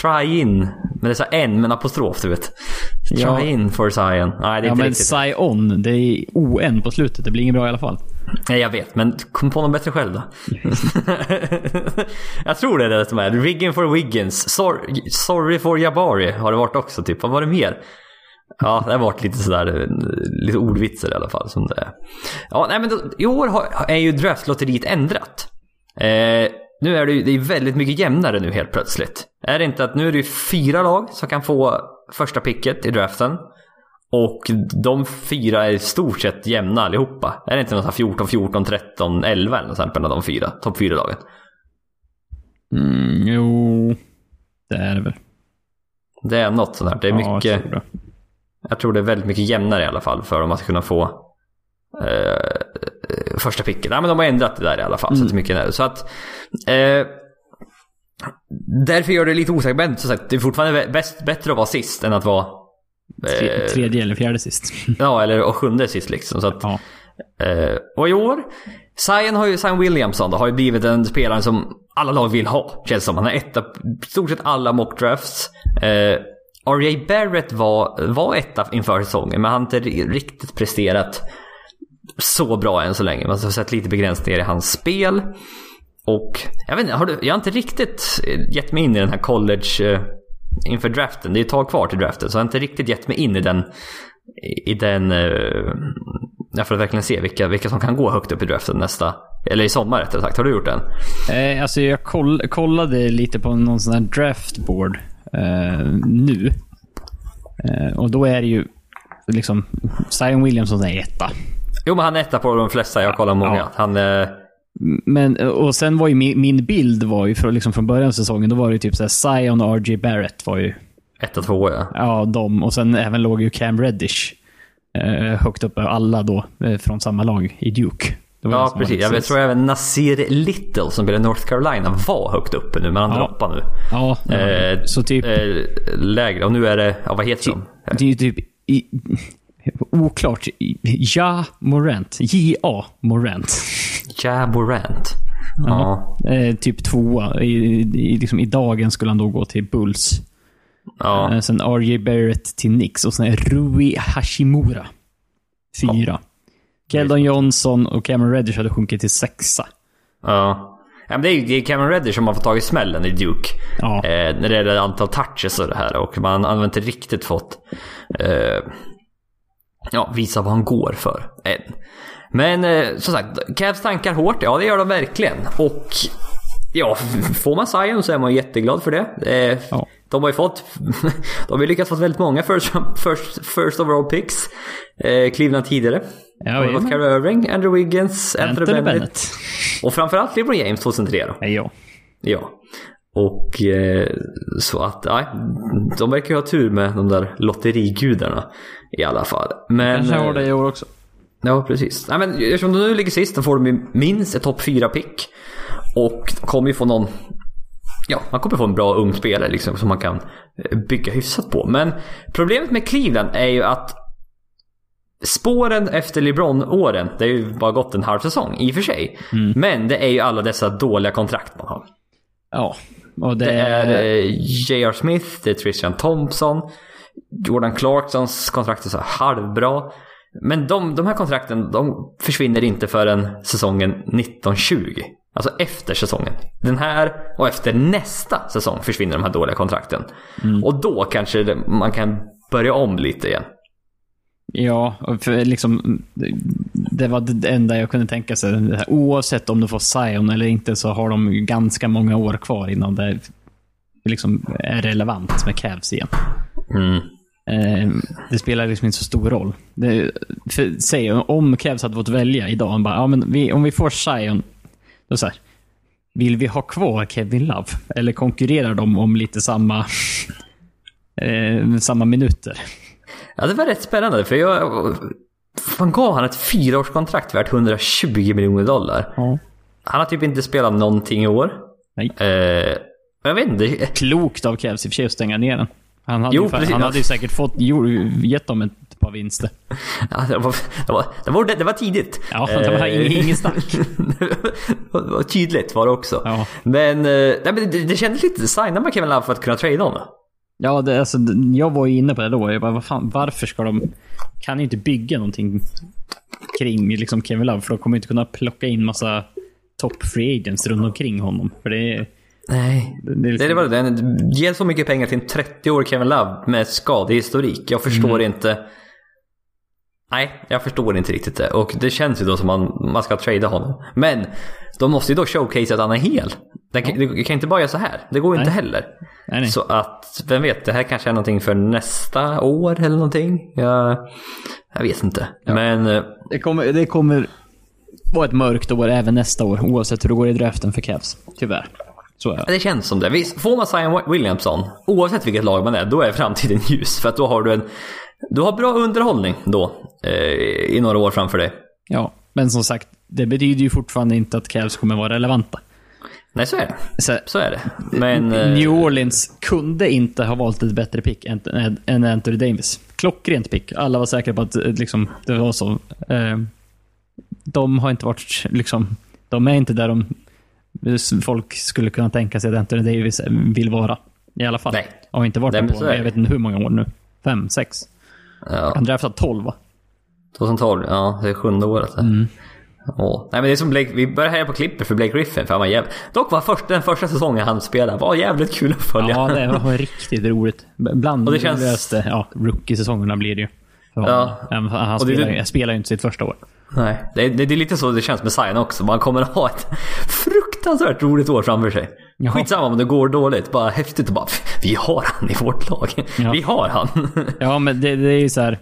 Try in, men det är så en med en apostrof du vet. Try Ja. in for Zion. Nej, det är Ja, inte men riktigt. Zion, det är ON på slutet. Det blir inget bra i alla fall. Nej, jag vet, men kom på något bättre själv då. jag tror det är det som är. Rigging for Wiggins. Sorry, sorry for Jabari har det varit också, typ. Vad var det mer? Ja, det har varit lite sådär, lite ordvitsar i alla fall som det är. Ja, nej men då, i år har, är ju draftlotteriet ändrat. Eh, nu är det ju det är väldigt mycket jämnare nu helt plötsligt. Är det inte att nu är det ju fyra lag som kan få första picket i draften. Och de fyra är i stort sett jämna allihopa. Är det inte något så här 14, 14, 13, 11 eller något sånt mellan de fyra? Topp fyra lagen. Mm, jo, det är det väl. Det är något sånt här. Det är Ja, mycket... jag tror det. Jag tror det är väldigt mycket jämnare i alla fall för dem att kunna få eh, första picket. Nej men de har ändrat det där i alla fall. Så, att det är mycket nära. så att eh, Därför gör det lite osäkert. Men som sagt, det är fortfarande bäst, bättre att vara sist än att vara eh, tredje eller fjärde sist. Ja, eller och sjunde sist liksom. Så att, ja. Eh, och i år, Zion, har ju, Zion Williamson då, har ju blivit en spelare som alla lag vill ha. Känns som. Han har etta i stort sett alla mock drafts. Eh, R.J. Barrett var, var etta inför säsongen, men han har inte riktigt presterat så bra än så länge. Man har sett lite begränsningar i hans spel. Och jag vet inte, har du, jag har inte riktigt gett mig in i den här college eh, inför draften. Det är ett tag kvar till draften, så jag har inte riktigt gett mig in i den i i den... Eh, för att verkligen se vilka, vilka som kan gå högt upp i draften nästa... Eller i sommar rättare sagt. Har du gjort den? Eh, alltså jag koll, kollade lite på någon sån här draftboard eh, nu. Eh, och då är det ju liksom Zion Williamson är etta. Jo, men han är etta på de flesta. Jag kollar många. Ja. Han... Eh, Men, och sen var ju min, min bild var ju från, liksom från början av säsongen, då var det ju typ så här, Zion och RJ Barrett var ju, etta, tvåa, ja. ja de. Och sen även låg ju Cam Reddish eh, högt uppe, alla då eh, från samma lag i Duke. Ja, precis. Jag tror även Nasir Little som spelar North Carolina var högt uppe nu, men han Ja. droppar nu. Ja, Eh, så typ, eh, lägre. Och nu är det... Ja, vad heter de? det är ju typ i, oklart. Ja Morant. J.A. Morant. Ja Morant. Ja. Eh, typ tvåa. I, i, liksom, I dagen skulle han då gå till Bulls. Ja. Eh, sen R.J. Barrett till Knicks och sen Rui Hashimura. Fyra. Keldon Johnson och Cameron Reddish hade sjunkit till sexa. ja. Ja, men det är ju Cameron Reddish som har fått tag i smällen i Duke. Ja. Eh, när det gäller antal touches och det här. Och man har inte riktigt fått eh, ja, visa vad han går för än. Men eh, som sagt, Cavs tankar hårt. Ja, det gör de verkligen. Och ja, får man Zion så är man jätteglad för det. Eh, Ja. De har ju fått, de har ju lyckats få väldigt många first, first, first overall picks. Eh, Cleveland tidigare. Ja, de har fått. Kyrie Irving, Andrew Wiggins, Anthony, Anthony Bennett. Bennett. Och framförallt LeBron James 2003 då. Ja. Ja. Och eh, så att, nej. De verkar ju ha tur med de där lotterigudarna. I alla fall. Men... Kanske har eh, det i år också. Ja, precis. Nej, men eftersom de nu ligger sist, då får de ju minst ett topp 4-pick. Och kommer ju få någon... Ja, man kommer få en bra ung spelare liksom, som man kan eh, bygga hyfsat på. Men problemet med Cleveland är ju att spåren efter LeBron-åren, det har ju bara gått en halv säsong i och för sig. Men det är ju alla dessa dåliga kontrakt man har. Ja. Och det, Det är är... eh, J.R. Smith, det är Tristan Thompson. Jordan Clarksons kontrakt är så halvbra. Men de, de här kontrakten de försvinner inte förrän säsongen 1920. Alltså efter säsongen. Den här och efter nästa säsong försvinner de här dåliga kontrakten. Och då kanske det, man kan börja om lite igen. Ja, för liksom, det var det enda jag kunde tänka sig. Oavsett om du får Zion eller inte så har de ganska många år kvar innan det liksom är relevant med Cavs igen. Mm. Eh, det spelar liksom inte så stor roll. Det, för, säg, om Cavs hade fått välja idag, bara, ja, men vi, om vi får Zion, då så här, vill vi ha kvar Kevin Love? Eller konkurrerar de om lite samma, eh, samma minuter? Ja, det var rätt spännande för jag... Man gav han ett fyraårskontrakt värt 120 miljoner dollar. Ja. Han har typ inte spelat någonting i år. Nej. Eh, jag vet inte. Klokt av Cavs i och för sig att stänga ner den. Han hade, Jo, ju, precis. han hade ju säkert fått, gett dem ett par vinster. Ja, det, var, det, var, det, var, det var tidigt. Ja, det var Eh, ing- ingen snack. det var tydligt var det också. Ja. Men, eh, nej, men det, det kändes lite, signar man Kevin Love för att kunna trada honom? Ja, det, alltså, jag var ju inne på det då. Jag bara, vad fan, varför ska de... Kan inte bygga någonting kring liksom Kevin Love, för de kommer inte kunna plocka in massa top free agents runt omkring honom. För det är... Nej. Det, är Det, liksom, det var det. Ge så mycket pengar till en 30-årig Kevin Love med skadehistorik. Jag förstår inte. Nej, jag förstår inte riktigt det. Och det känns ju då som man, man ska trada honom. Men de måste ju då showcase att han är hel. Det kan, det kan inte bara göra så här. Det går ju inte heller. nej, nej. Så att, vem vet, det här kanske är någonting för nästa år eller någonting. Jag, jag vet inte. Men eh, Det, kommer, det kommer vara ett mörkt år även nästa år, oavsett hur det går i draften för Cavs. Tyvärr. Så är det. det känns som det. Visst, får man Zion Williamson, oavsett vilket lag man är, då är framtiden ljus. För att då har du en du har bra underhållning då eh, i några år framför dig. Ja, men som sagt, det betyder ju fortfarande inte att Cavs kommer vara relevanta. Nej, så är det. Så, Så är det. Men... eh, New Orleans kunde inte ha valt ett bättre pick än, än- än Anthony Davis. Klockrent pick. Alla var säkra på att eh, liksom, det var så. Eh, de har inte varit, liksom, de är inte där de folk skulle kunna tänka sig att Anthony Davis vill vara. I alla fall. Nej. Har inte varit Nej, på, jag vet inte hur många år nu. Fem, sex. Ja, Han draftade 12 va? 2012, ja det är sjunde året. Mm. Nej men det är som Blake, vi börjar heja på Clipper för Blake Griffin för han var jävligt... Dock var först, den första säsongen han spelade var jävligt kul att följa. Ja, det var riktigt roligt. Bland Och de det känns- roligaste ja, rookie-säsongerna blir det ju. Ja. Han det- spelar, ju- spelar ju inte sitt första år. Nej, det, det, det är lite så det känns med Zion också. Man kommer att ha ett fruktansvärt roligt år framför sig. Jaha. Skitsamma om det går dåligt. Bara häftigt att bara, vi har han i vårt lag. Ja. Vi har han. Ja, men det, det är ju så här.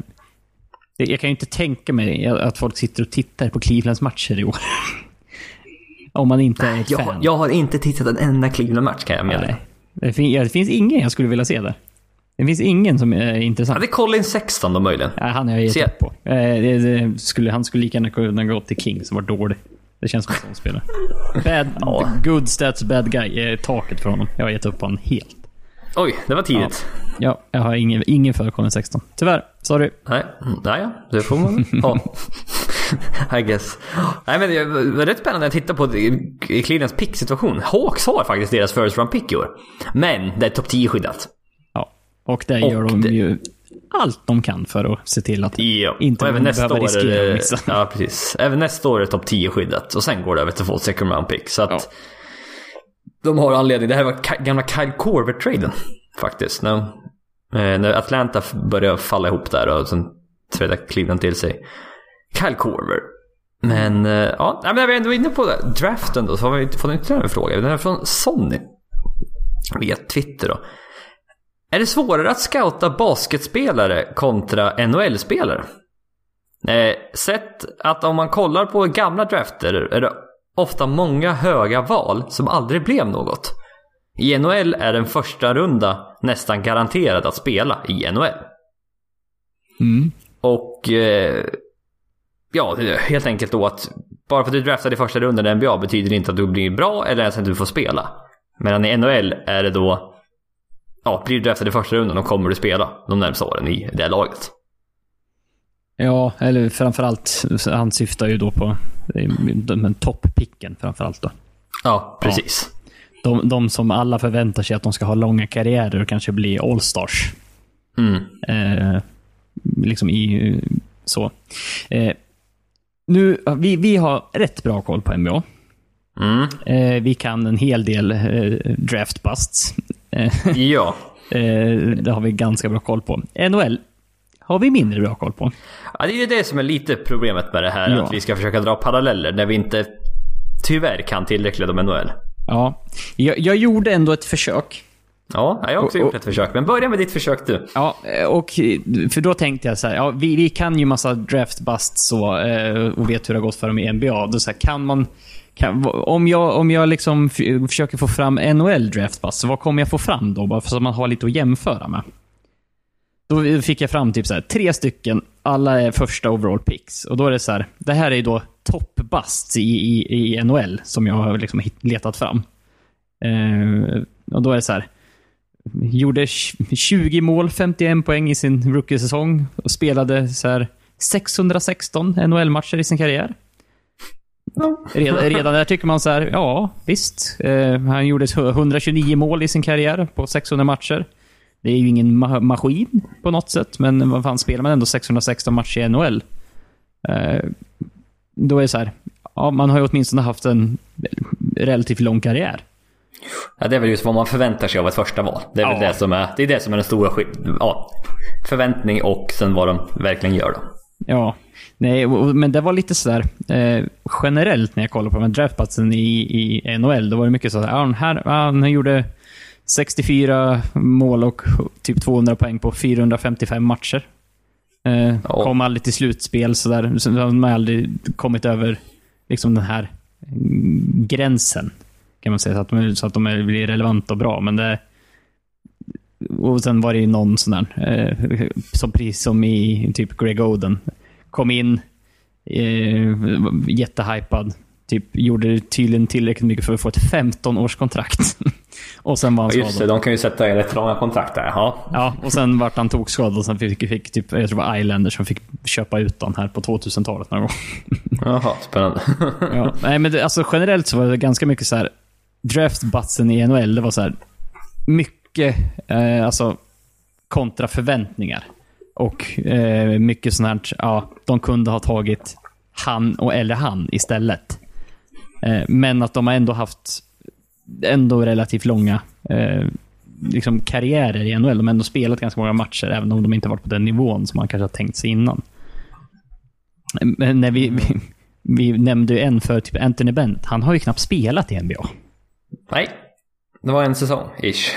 Jag kan ju inte tänka mig att folk sitter och tittar på Clevelands matcher i år. Om man inte är ett Jag, fan. jag har inte tittat en enda Cleveland-match kan jag meddela. Det, fin, det finns ingen jag skulle vilja se där. Det finns ingen som är Ja, intressant. det är Colin 16 då möjligen. Ja, han har jag gett upp på. Eh, det, det skulle, han skulle lika gärna kunna gå till Kings som var dålig. Det känns som en sån spelare. Bad, Ja. Good stats, bad guy är taket för honom. Jag har gett upp på honom helt. Oj, det var tidigt. Ja, jag har ingen, ingen för Colin 16. Tyvärr. Sorry. Nej, mm, nej, ja, det får man ha. I guess. Nej men det var rätt spännande att titta på Clevelands pick-situation. Hawks har faktiskt deras first round pick i år. Men det är topp 10 skyddat. Och där Och gör de det- ju allt de kan för att se till att Ja, inte och även nästa behöver år riskera att det, missa. Ja, precis. Även nästa år är topp 10 skyddat. Och sen går det över till få second round pick. Så att Ja. de har anledning. Det här var gamla Kyle Korver-traden faktiskt. När, eh, när Atlanta började falla ihop där och sen trädde Cleveland till sig. Kyle Korver. Men, eh, ja, men när vi är ändå inne på det, draften då, så har vi fått ytterligare en fråga. Den är från Sonny. Via Twitter då. Är det svårare att scouta basketspelare kontra NHL-spelare? Eh, sett att om man kollar på gamla drafter är det ofta många höga val som aldrig blev något. I NHL är en första runda nästan garanterad att spela i NHL. Mm. Och eh, ja, helt enkelt då att bara för att du draftade i första rundan i NBA betyder det inte att du blir bra eller ens att du får spela. Medan i NHL är det då, ja, blir du draftad i första rundan då kommer du spela de närmsta åren i det laget. Ja, eller framförallt, han syftar ju då på men topppicken framförallt då. Ja, precis. De, de som alla förväntar sig att de ska ha långa karriärer och kanske bli allstars. Mm. Eh, liksom i så. Eh, nu, vi, vi har rätt bra koll på NBA. Mm. Eh, vi kan en hel del eh, draft busts. Eh, Ja. eh, det har vi ganska bra koll på. NHL har vi mindre bra koll på. ja, det är ju det som är lite problemet med det här. Ja. Att vi ska försöka dra paralleller när vi inte tyvärr kan tillräckligt om NHL. Ja, jag, jag gjorde ändå ett försök. Ja, jag har också Och- gjort ett försök. Men börja med ditt försök du. Ja, och för då tänkte jag så här, ja, vi, vi kan ju massa draft busts så, eh, och vet hur det har gått för dem i NBA. Då så här, kan man, kan, om jag, om jag liksom försöker få fram NHL Draftpass, vad kommer jag få fram då? Bara så att man har lite att jämföra med. Då fick jag fram typ så här, tre stycken, alla är första overall picks. Och då är det så här, det här är ju då toppbast i, i, i NHL som jag har liksom letat fram. Eh, och då är det så här, Gjorde 20 mål, 51 poäng i sin rookie-säsong och spelade så här 616 NHL-matcher i sin karriär. Redan, redan där tycker man så här, ja visst. Eh, han gjorde 129 mål i sin karriär på 600 matcher. Det är ju ingen ma- maskin på något sätt, men vad fan spelar man ändå 616 matcher i NHL? Eh, då är det så här, ja, man har ju åtminstone haft en relativt lång karriär. Ja, det är väl just vad man förväntar sig av ett första val. Det är väl Ja. det som är, det är det som är den stora ja, förväntning och sen vad de verkligen gör då. Ja, nej, men det var lite sådär eh, generellt när jag kollade på de här draftplatsen i, i NHL. Då var det mycket så ja, han, här, han gjorde 64 mål och typ 200 poäng på 455 matcher. Eh, Ja. Kom aldrig till slutspel sådär. Så de har aldrig kommit över liksom den här gränsen. Kan man säga. Så att de, så att de blir relevanta och bra. Men det, och sen var det ju någon sån där, eh, som precis som i typ Greg Oden. Kom in, eh, jättehypad. Typ gjorde tydligen tillräckligt mycket för att få ett 15-årskontrakt. och sen var han Ja, just det, skadad. de kan ju sätta rätt långa kontrakt där. Ja. Ja, och sen vart han tokskadad och sen fick, fick typ, jag tror det var Islanders som fick köpa ut honom här på 2000-talet någon gång. Jaha, spännande. Ja, nej, men det, alltså generellt så var det ganska mycket så här draftbutsen i NHL, det var så här mycket eh, alltså kontra förväntningar. Och eh, mycket sånt här, ja, de kunde ha tagit han och eller han istället. Eh, men att de har ändå haft ändå relativt långa eh, liksom karriärer i NHL. De har ändå spelat ganska många matcher, även om de inte varit på den nivån som man kanske har tänkt sig innan. Men när vi, vi, vi nämnde ju en för typ Anthony Bent. Han har ju knappt spelat i NBA. Nej, det var en säsong, ish.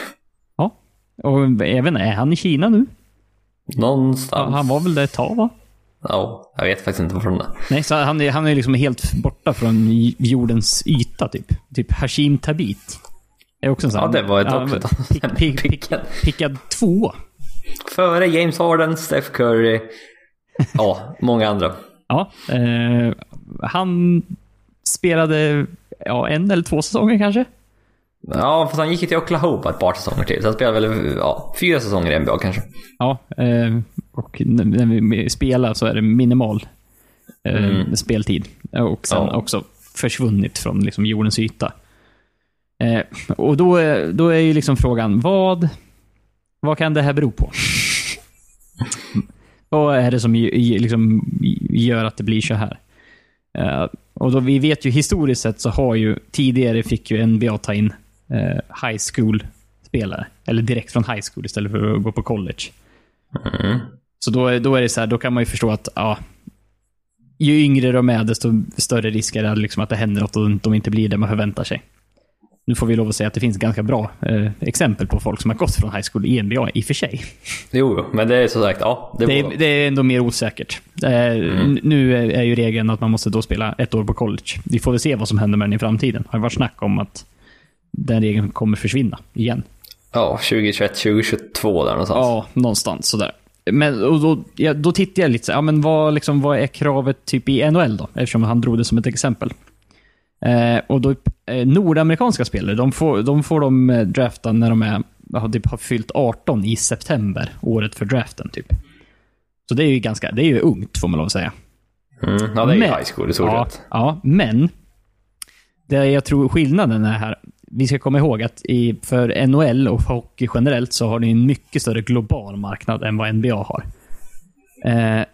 Ja. Och även, är han i Kina nu? Någonstans. Ja, han var väl det ett tag va? Ja, jag vet faktiskt inte varifrån det Nej, så han är, han är liksom helt borta från jordens yta typ. Typ Hashim Tabit. Är också en sån Ja, det var ett ja, också. Pick, pick, pick, Pickad. pickad två. Före James Harden, Steph Curry. Ja, många andra. Ja. Eh, han spelade ja, en eller två säsonger kanske. Ja, fast han gick ju till Oklahoma ett par säsonger till. Så han spelade väl ja, fyra säsonger i NBA kanske. Ja, eh, och när vi spelar så är det minimal eh, Mm. speltid. Och sen Ja. också försvunnit från liksom, jordens yta. Eh, och då, är- då är ju liksom frågan, vad, vad kan det här bero på? vad är det som liksom, gör att det blir så här? Och då, vi vet ju historiskt sett så har ju tidigare fick ju NBA ta in eh, high school-spelare. Eller direkt från high school istället för att gå på college. Mm. Så då, är- då är det så här, då kan man ju förstå att ja, ju yngre de är, desto större risk är det liksom att det händer något och de inte blir det man förväntar sig. Nu får vi lov att säga att det finns ganska bra eh, exempel på folk som har gått från high school i NBA i och för sig. Jo, men det är som sagt, ja. Det, Det är, det är ändå mer osäkert. Eh, n- Nu är, är ju regeln att man måste då spela ett år på college. Vi får väl se vad som händer med den i framtiden. Det har varit snack om att den regeln kommer försvinna igen. ja, 2021, 2022 där någonstans. Ja, någonstans sådär. Men och då, ja, då tittar jag lite så ja, men vad, liksom, vad är kravet typ i NHL då? Eftersom han drog det som ett exempel. Eh, och då, eh, nordamerikanska spelare, de får de, får de eh, drafta när de är, har, typ, har fyllt 18 i september, året för draften. typ. Så det är ju ganska, det är ju ungt får man lov att säga. Mm, ja, det är ju Men- high school i stort Ja, ja, men det jag tror skillnaden är här. Vi ska komma ihåg att i, för NHL och hockey generellt så har ni en mycket större global marknad än vad NBA har. Eh,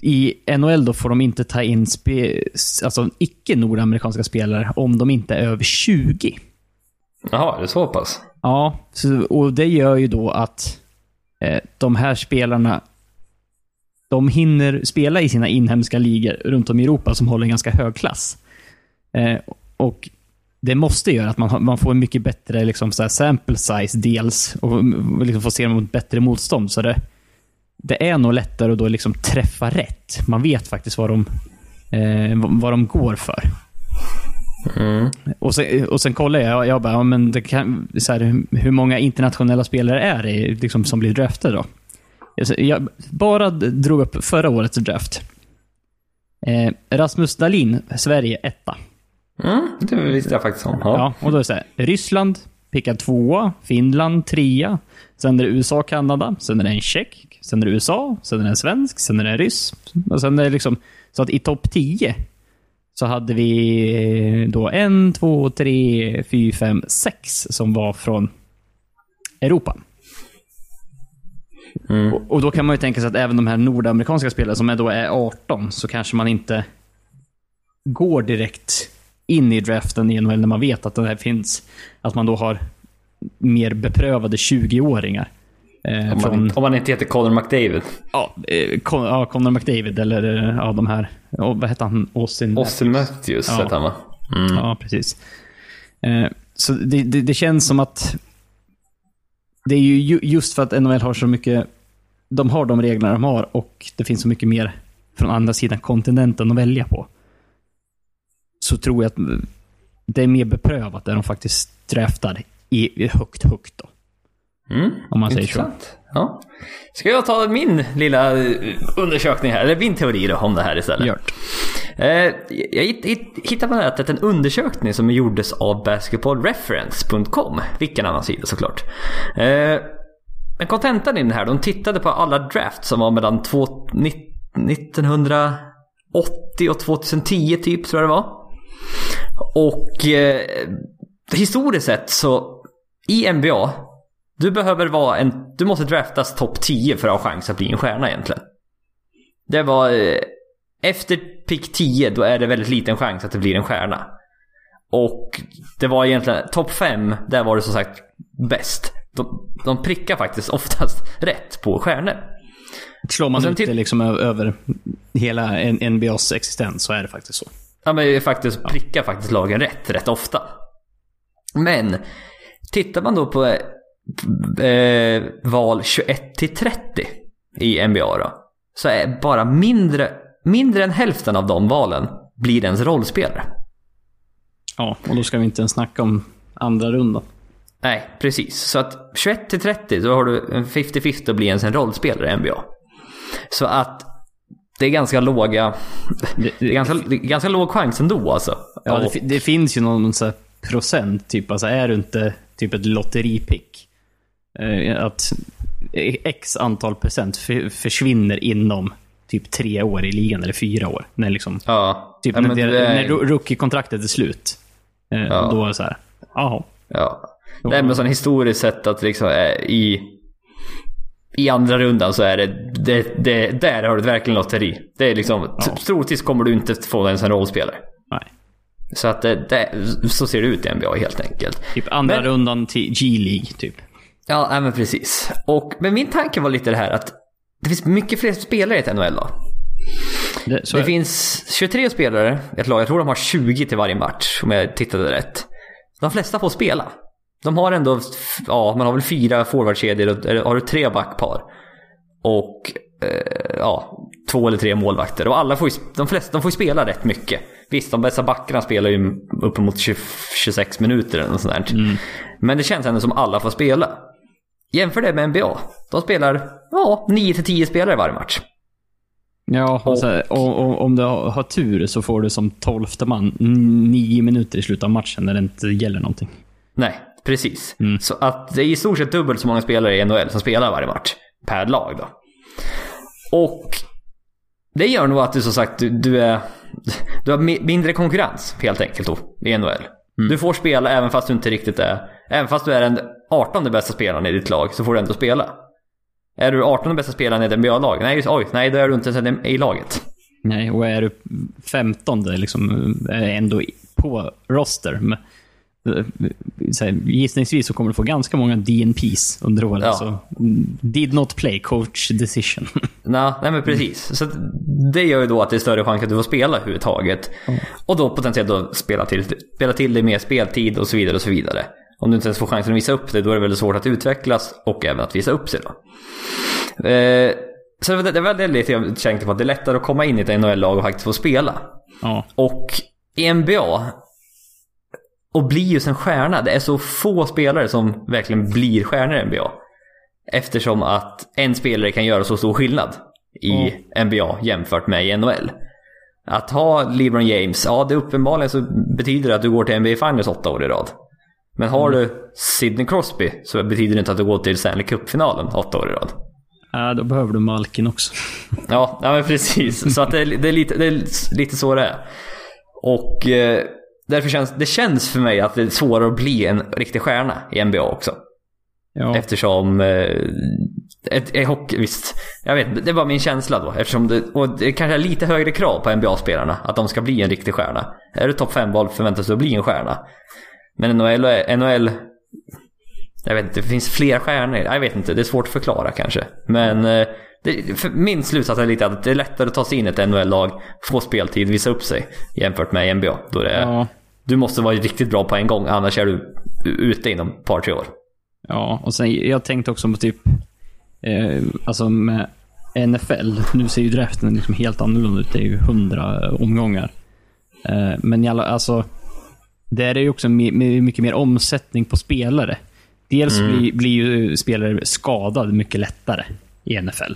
I NHL då får de inte ta in spe, alltså icke-nordamerikanska spelare om de inte är över 20. Jaha, är det så pass? Ja, så, och det gör ju då att eh, de här spelarna de hinner spela i sina inhemska ligor runt om i Europa som håller en ganska hög klass. Eh, och det måste göra att man, man får en mycket bättre liksom, så sample size dels och liksom får se mot bättre motstånd. Så det, det är nog lättare att då liksom träffa rätt. Man vet faktiskt vad de, eh, vad- de går för. Mm. Och sen, och sen kollar jag, jag bara, ja, men kan, så här, hur- hur många internationella spelare är det liksom, som blir draftade då? Jag, jag bara drog upp förra årets draft. Eh, Rasmus Dahlin, Sverige, etta. Mm, det visste jag faktiskt om. Ja. Ja, och då är det så här, Ryssland, pickad tvåa, Finland, trea. Sen är det USA, Kanada, sen är det en tjeck, sen är det USA, sen är det en svensk, sen är det en ryss. Och sen är det liksom, så att i topp 10 så hade vi då en, två, tre, fyra, fem, sex som var från Europa. Mm. Och, och då kan man ju tänka sig att även de här nordamerikanska spelarna som är då är 18, så kanske man inte går direkt in i draften i NHL när man vet att det här finns. Att man då har mer beprövade 20-åringar. Eh, Om, från, man, om man inte heter Conor McDavid. ja, eh, Con, ja, Conor McDavid eller eh, ja, de här, oh, vad hette han? Austin? Austin Matthews Ja. hette han va? Mm. Ja, precis. Eh, så det, det, det känns som att det är ju ju- just för att NHL har så mycket, de har de reglerna de har och det finns så mycket mer från andra sidan kontinenten att välja på. Så tror jag att det är mer beprövat där de faktiskt draftar i, högt, högt då. Mm. Om man säger så. Ja. Ska jag ta min lilla eh, undersökning här, eller min teori då om det här istället? Gjort. Eh, jag hitt- hitt- hittade på nätet en undersökning som gjordes av basketballreference.com. Vilken annan sida såklart. Eh, men kontentan i den här, de tittade på alla drafts som var mellan två, ni- 1980 och 2010 typ, tror jag det var. Och eh, historiskt sett så i NBA, du behöver vara en, du måste draftas topp 10 för att ha chans att bli en stjärna egentligen. Det var, eh, efter pick 10 då är det väldigt liten chans att det blir en stjärna. Och det var egentligen topp 5, där var det som sagt bäst. De, de prickar faktiskt oftast rätt på stjärnor. Slår man ut det liksom över hela NBAs existens så är det faktiskt så. Ja men faktiskt prickar faktiskt lagen rätt, rätt ofta. Men tittar man då på eh, val 21 till 30 i NBA då. Så är bara mindre, mindre än hälften av de valen blir ens rollspelare. Ja, och då ska vi inte ens snacka om andra rundan. Nej, precis. Så att 21 till 30 då har du en 50-50 att bli ens en rollspelare i NBA. Så att det är ganska låga, det är ganska, det är ganska låg chans ändå alltså. Ja, det, det finns ju någon så här procent, typ. Alltså är du inte typ ett lotteripick, eh, att x antal procent för, försvinner inom typ tre år i ligan, eller fyra år. När, liksom, ja. typ ja, när, men det, är- när ro- rookie-kontraktet är slut. Eh, Ja. Då är det så här, jaha. Ja. Det är med sån historiskt sett att liksom i, i andra rundan så är det, det, det där har du verkligen lotteri. Det är liksom, Ja. troligtvis kommer du inte få ens en rollspelare. Nej. Så att det, det, så ser det ut i NBA helt enkelt. Typ andra Men- rundan till G-League, typ. Ja, nej, men precis. Och, men min tanke var lite det här att det finns mycket fler spelare i ett NHL då. Det, Det finns 23 spelare i ett lag. Jag tror de har 20 till varje match om jag tittade rätt. De flesta får spela. De har ändå, ja, man har väl fyra forwardkedjor eller har du tre backpar. Och eh, ja, två eller tre målvakter. Och alla får ju, de flesta de får spela rätt mycket. Visst, de bästa backarna spelar ju uppemot 20, 26 minuter eller något sånt där. Men det känns ändå som alla får spela. Jämför det med NBA. De spelar, ja, 9-10 spelare varje match. Ja, och, här, och, och, om du har, har tur så får du som tolfte man nio minuter i slutet av matchen när det inte gäller någonting. Nej, precis. Så att det är i stort sett dubbelt så många spelare i NHL som spelar varje match. Per lag då. Och det gör nog att du som sagt, du, du är... Du har mi- mindre konkurrens helt enkelt då, i NHL. Du får spela även fast du inte riktigt är... Även fast du är den 18 bästa spelaren i ditt lag så får du ändå spela. Är du 18 bästa spelaren i ett NBA-lag? Nej, oj, nej då är du inte ens i laget. Nej, och är du femtonde liksom, är ändå på roster. Men, så här, gissningsvis så kommer du få ganska många DNPs under året. Ja. Så, mm, did not play, coach decision. Nå, nej men precis. Så det gör ju då att det är större chans att du får spela överhuvudtaget. Och då potentiellt då spela till, spela till dig mer speltid och så vidare och så vidare. Om du inte ens får chansen att visa upp det, då är det väldigt svårt att utvecklas och även att visa upp sig då. Eh, så det det var väldigt lite jag tänkte på att det är lättare att komma in i ett NHL-lag och faktiskt få spela. ja. Och i NBA och bli just en stjärna. Det är så få spelare som verkligen blir stjärnor i NBA. Eftersom att en spelare kan göra så stor skillnad i NBA jämfört med i NHL. Att ha LeBron James, ja det uppenbarligen så betyder det att du går till NBA Finals åtta år i rad. Men har du Sidney Crosby så betyder det inte att du går till Stanley Cup-finalen åtta år i rad. Ja, då behöver du Malkin också. Ja, ja men precis. Så att det, är, det, är lite, det är lite så det är. Och eh, därför känns det känns för mig att det är svårare att bli en riktig stjärna i NBA också. Ja. Eftersom... Eh, ett, ett hockey, visst. Jag vet inte, det var min känsla då. Eftersom det, och det kanske är lite högre krav på NBA-spelarna. Att de ska bli en riktig stjärna. Är du topp 5-val förväntas du bli en stjärna. Men NHL, NHL... Jag vet inte, det finns fler stjärnor. Jag vet inte, det är svårt att förklara kanske. Men eh, det, min slutsats är lite att det är lättare att ta sig in i ett NHL-lag, få speltid, visa upp sig. Jämfört med NBA. Då det är, Ja. Du måste vara riktigt bra på en gång, annars är du ute inom ett par, tre år. Ja, och sen jag tänkte också på typ, eh, alltså med NFL, nu ser ju draften liksom helt annorlunda ut. Det är ju hundra omgångar. Eh, men alla, alltså, där är det ju också mycket mer omsättning på spelare. Dels blir, blir ju spelare skadade mycket lättare i NFL.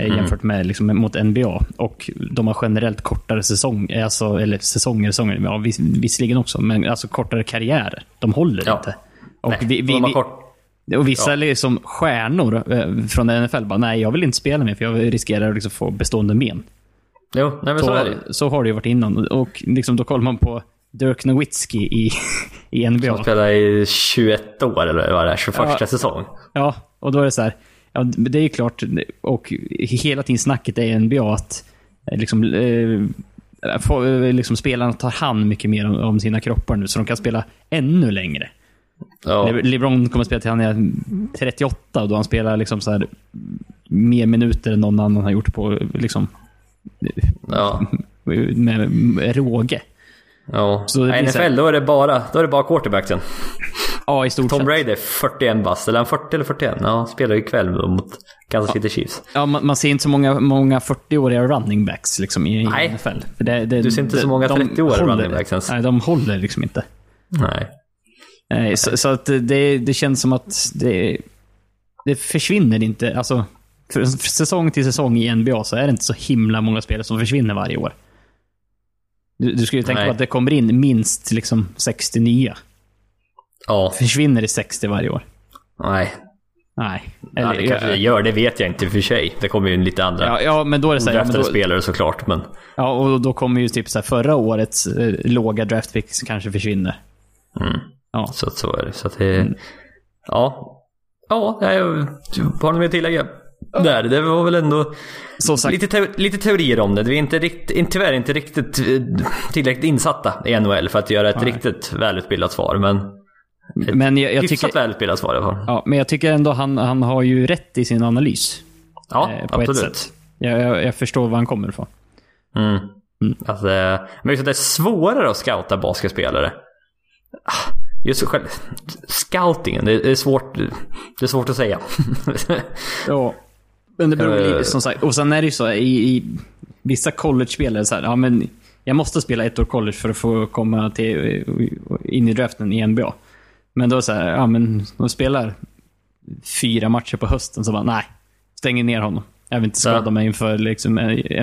Eh, Jämfört med liksom, mot NBA. Och de har generellt kortare säsong, alltså, eller säsonger, säsonger, ja, vis, visserligen också, men alltså kortare karriärer. De håller Ja. inte. Och Nej, vi, vi, vi, kort... och vissa Ja. liksom stjärnor eh, från NFL bara, nej jag vill inte spela mer för jag riskerar att liksom få bestående men. Jo, nej men så, Så, är det så har det ju varit innan. Och liksom, då kollar man på Dirk Nowitzki i, i NBA. spelar i 21 år eller vad det är, 21 Ja. säsong. Ja, och då är det så här. Ja, det är ju klart, och hela tiden snacket är NBA att eh, liksom, eh, eh, liksom spelarna tar hand mycket mer om, om sina kroppar nu, så de kan spela ännu längre. Ja, Le- LeBron kommer att spela till han är 38 och då han spelar liksom så här mer minuter än någon annan har gjort på liksom ja, med, med råge. Ja. Så det NFL, då är det bara, då är det bara quarterbacken. Ja, i stort Tom sett. Brady är 41 bast, eller han 40 eller 41? Ja, spelar ju ikväll mot Kansas City Chiefs. Ja, man, man ser inte så många, många 40-åriga running backs liksom, i, i Nej. NFL. För det, det, Du ser inte så många de 30-åriga håller- running backs ens. Nej, de håller liksom inte. Nej. Nej, så, så att det, det känns som att det, det försvinner inte. Alltså, för säsong till säsong i NBA så är det inte så himla många spelare som försvinner varje år. Du, du skulle ju tänka Nej. på att det kommer in minst liksom 60 nya. Ja, Försvinner det 60 varje år? nej. Nej. Ja, det kanske det gör, det vet jag inte för sig. Det kommer ju en lite andra ja, ja, men då är det så här, ja, draftade då, spelare såklart, men... ja, och då kommer ju typ så här, förra årets eh, låga draftpicks kanske försvinner. Mm. Ja. Så så är det. Så att det... Ja. Ja, jag har något mer att tillägga? Där, det var väl ändå lite, teo- lite teorier om det. Vi är inte rikt, tyvärr inte riktigt eh, tillräckligt insatta i NHL för att göra ett Nej. riktigt välutbildat svar. Men ett men jag, jag, hyfsat tycker, välutbildat svar i alla fall. ja, men jag tycker ändå han, han har ju rätt i sin analys. Ja, eh, på absolut. ett sätt. Jag, jag, jag förstår var han kommer ifrån. Mm. Alltså, men just att det är svårare att scouta basketspelare. Ah, Just själv, scoutingen, det är svårt, det är svårt att säga. Ja. Men det beror Eh. lite som sagt. Och sen är det ju så i, i vissa college-spelare så här, ja men jag måste spela ett år college för att få komma till, in i draften i NBA. Men då så här, ja men de spelar fyra matcher på hösten så bara, nej. Stänger ner honom. Jag vill inte skada Ja. mig inför liksom,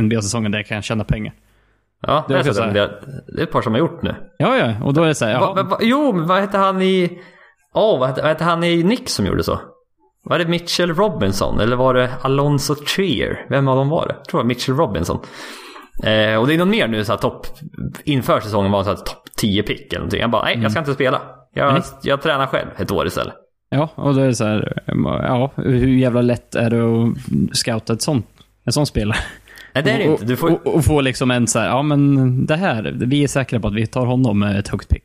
NBA-säsongen där jag kan tjäna pengar. Ja, det är, så det, det är ett par som har gjort nu. Ja, ja. Och då är det så här, Va, va, va, jo, men vad hette han i... Åh, hette, vad hette han i Knicks som gjorde så? Var det Mitchell Robinson eller var det Alonso Trier? Vem av dem var det? Jag tror det var Mitchell Robinson. Eh, och det är någon mer nu så här topp... Inför säsongen var här topp 10 pick eller någonting. Jag bara, nej jag ska inte spela. Jag, Nej. jag tränar själv ett år istället. ja. Och då är det så här, ja, hur jävla lätt är det att scouta ett sånt, en sån spelare? Nej det är det och, inte. Du får... och, och få liksom en så här, ja men det här, vi är säkra på att vi tar honom med ett högt pick.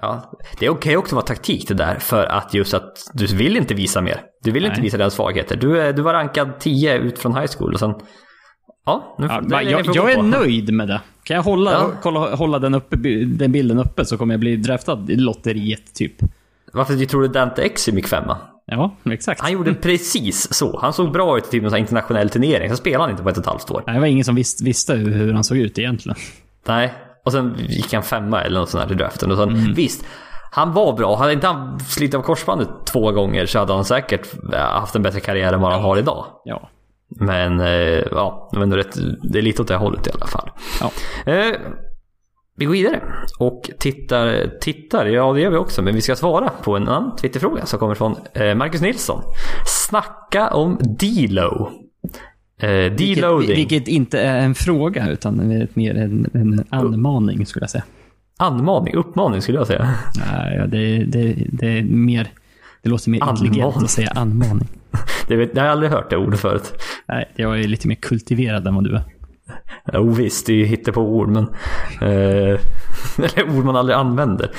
Ja, det är okej också att vara taktik det där för att just att du vill inte visa mer. Du vill inte Nej. visa dina svagheter. Du, är, du var rankad 10 ut från high school och sen... Ja, nu, Ja, det- jag, jag är på. nöjd med det. Kan jag hålla, Ja. kolla, hålla den, uppe, den bilden uppe så kommer jag bli draftad i lotteriet, typ. Varför tror du Dante Exum gick femma? Ja, exakt. Han gjorde precis så. Han såg bra ut i typ här internationell turnering. Sen spelade han inte på ett och ett halvt år. Nej, Det var ingen som visste, visste hur han såg ut egentligen. Nej. Och sen gick han femma eller något sånt här i draften. Och sen, Mm. visst, han var bra. Hade inte han slitit av korsbandet två gånger så hade han säkert eh, haft en bättre karriär än vad han har idag. Ja. Men eh, ja, det, rätt, är lite åt det hållet i alla fall. Ja. Eh, vi går vidare och tittar, tittar, ja det gör vi också, men vi ska svara på en annan Twitterfråga som kommer från eh, Marcus Nilsson. Snacka om D-Low. Eh, Vilket, D-loading. vilket inte är en fråga, utan mer en, en anmaning, skulle jag säga. Anmaning, uppmaning skulle jag säga. Nej, ja, det, det, det är mer... Det låter mer Anmaning. intelligent att säga anmaning. Det vet, jag har aldrig hört det ordet förut. Nej, jag är lite mer kultiverad än vad du är. Jo visst, det är ju på ord men... Eh, eller ord man aldrig använder.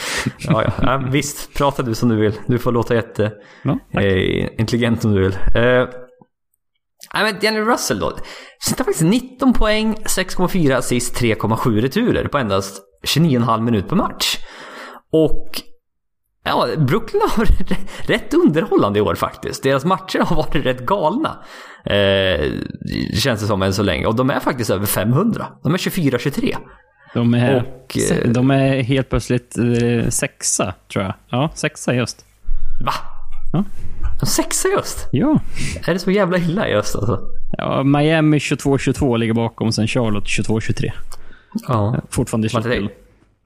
Ja, ja. ja, visst, prata du som du vill. Du får låta jätte... Ja, eh, intelligent om du vill. Eh, nej men Jenny Russell då. Snittar faktiskt 19 poäng, 6,4 assist, 3,7 returer på endast 29,5 minut per match. Och ja, Brooklyn har varit rätt underhållande i år faktiskt. Deras matcher har varit rätt galna. Eh, känns det som än så länge. Och de är faktiskt över 500. De är 24-23. De är, Och, eh, de är helt plötsligt eh, sexa, tror jag. Ja, sexa i öst. Va? Ja. Sexa i öst? Ja. Är det så jävla illa i öst alltså? ja Miami 22-22 ligger bakom, sen Charlotte 22-23. Ja. Fortfarande i Man slutspel.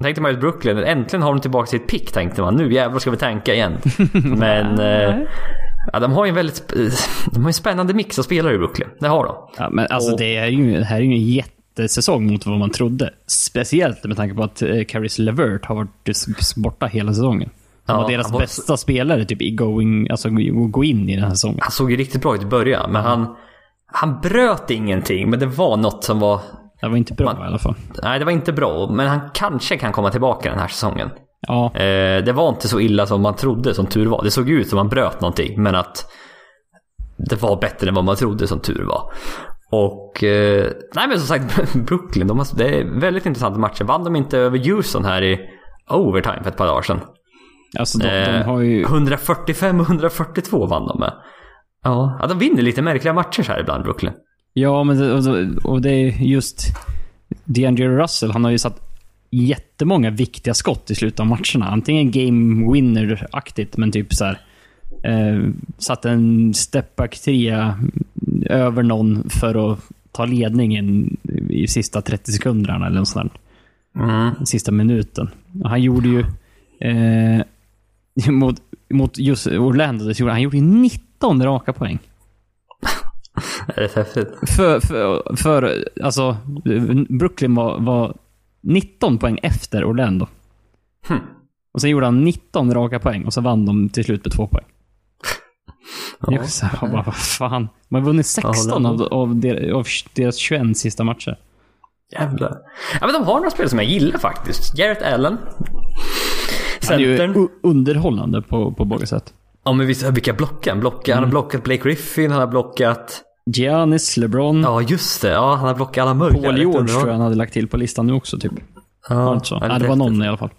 tänkte- man ju Brooklyn, äntligen har de tillbaka sitt pick tänkte man. Nu jävlar ska vi tanka igen. Men eh, ja, de har ju en väldigt de har en spännande mix av spelare i Brooklyn. Det har de. Ja, men alltså Och- det, är ju, det här är ju en jättesäsong mot vad man trodde. Speciellt med tanke på att eh, Caris LeVert har varit borta hela säsongen. Han Ja, var deras han var- bästa spelare typ, i going, alltså, gå in i den här säsongen. Han såg ju riktigt bra ut i början, men han, han bröt ingenting. Men det var något som var... Det var inte bra Man- i alla fall. Nej, det var inte bra. Men han kanske kan komma tillbaka den här säsongen. Ja, Eh, det var inte så illa som man trodde, som tur var. Det såg ut som man bröt någonting, men att det var bättre än vad man trodde, som tur var. Och, eh, nej men som sagt, Brooklyn, de har, det är väldigt intressanta matcher. Vann de inte över Houston här i overtime för ett par dagar sedan? Alltså de, de Eh, har ju... 145-142 vann de med. Ja. ja, de vinner lite märkliga matcher här ibland, Brooklyn. Ja, men det, och, det- och det är just... D'Angelo Russell, han har ju satt jättemånga viktiga skott i slutet av matcherna. Antingen game winner-aktigt, men typ så här. Eh, satt en stepback trea över någon för att ta ledningen i sista 30 sekunderna eller något sånt. Mm. Sista minuten. Och han gjorde ju... Eh, mot, mot just Orlando, det gjorde, han gjorde ju 19 raka poäng. Det är rätt häftigt. För, för, för alltså, Brooklyn var, var 19 poäng efter Orlando. Hmm. Och sen gjorde han 19 raka poäng och så vann de till slut med två poäng. Ja. Jag så här, bara, vad fan. Man har vunnit 16 av, av, der, av deras 21 sista matcher. Jävlar. Ja, men de har några spel som jag gillar faktiskt. Jarrett Allen. Han är ju underhållande på, på båda sätt. Ja men visst, vilka blockar han blockar? Han har blockat Blake Griffin, han har blockat Giannis, LeBron, Ja, just det. Ja, han har blockat alla möjliga. Paul George tror jag han hade lagt till på listan nu också. Typ. Var det Ja, så? Ja, det var någon i alla fall.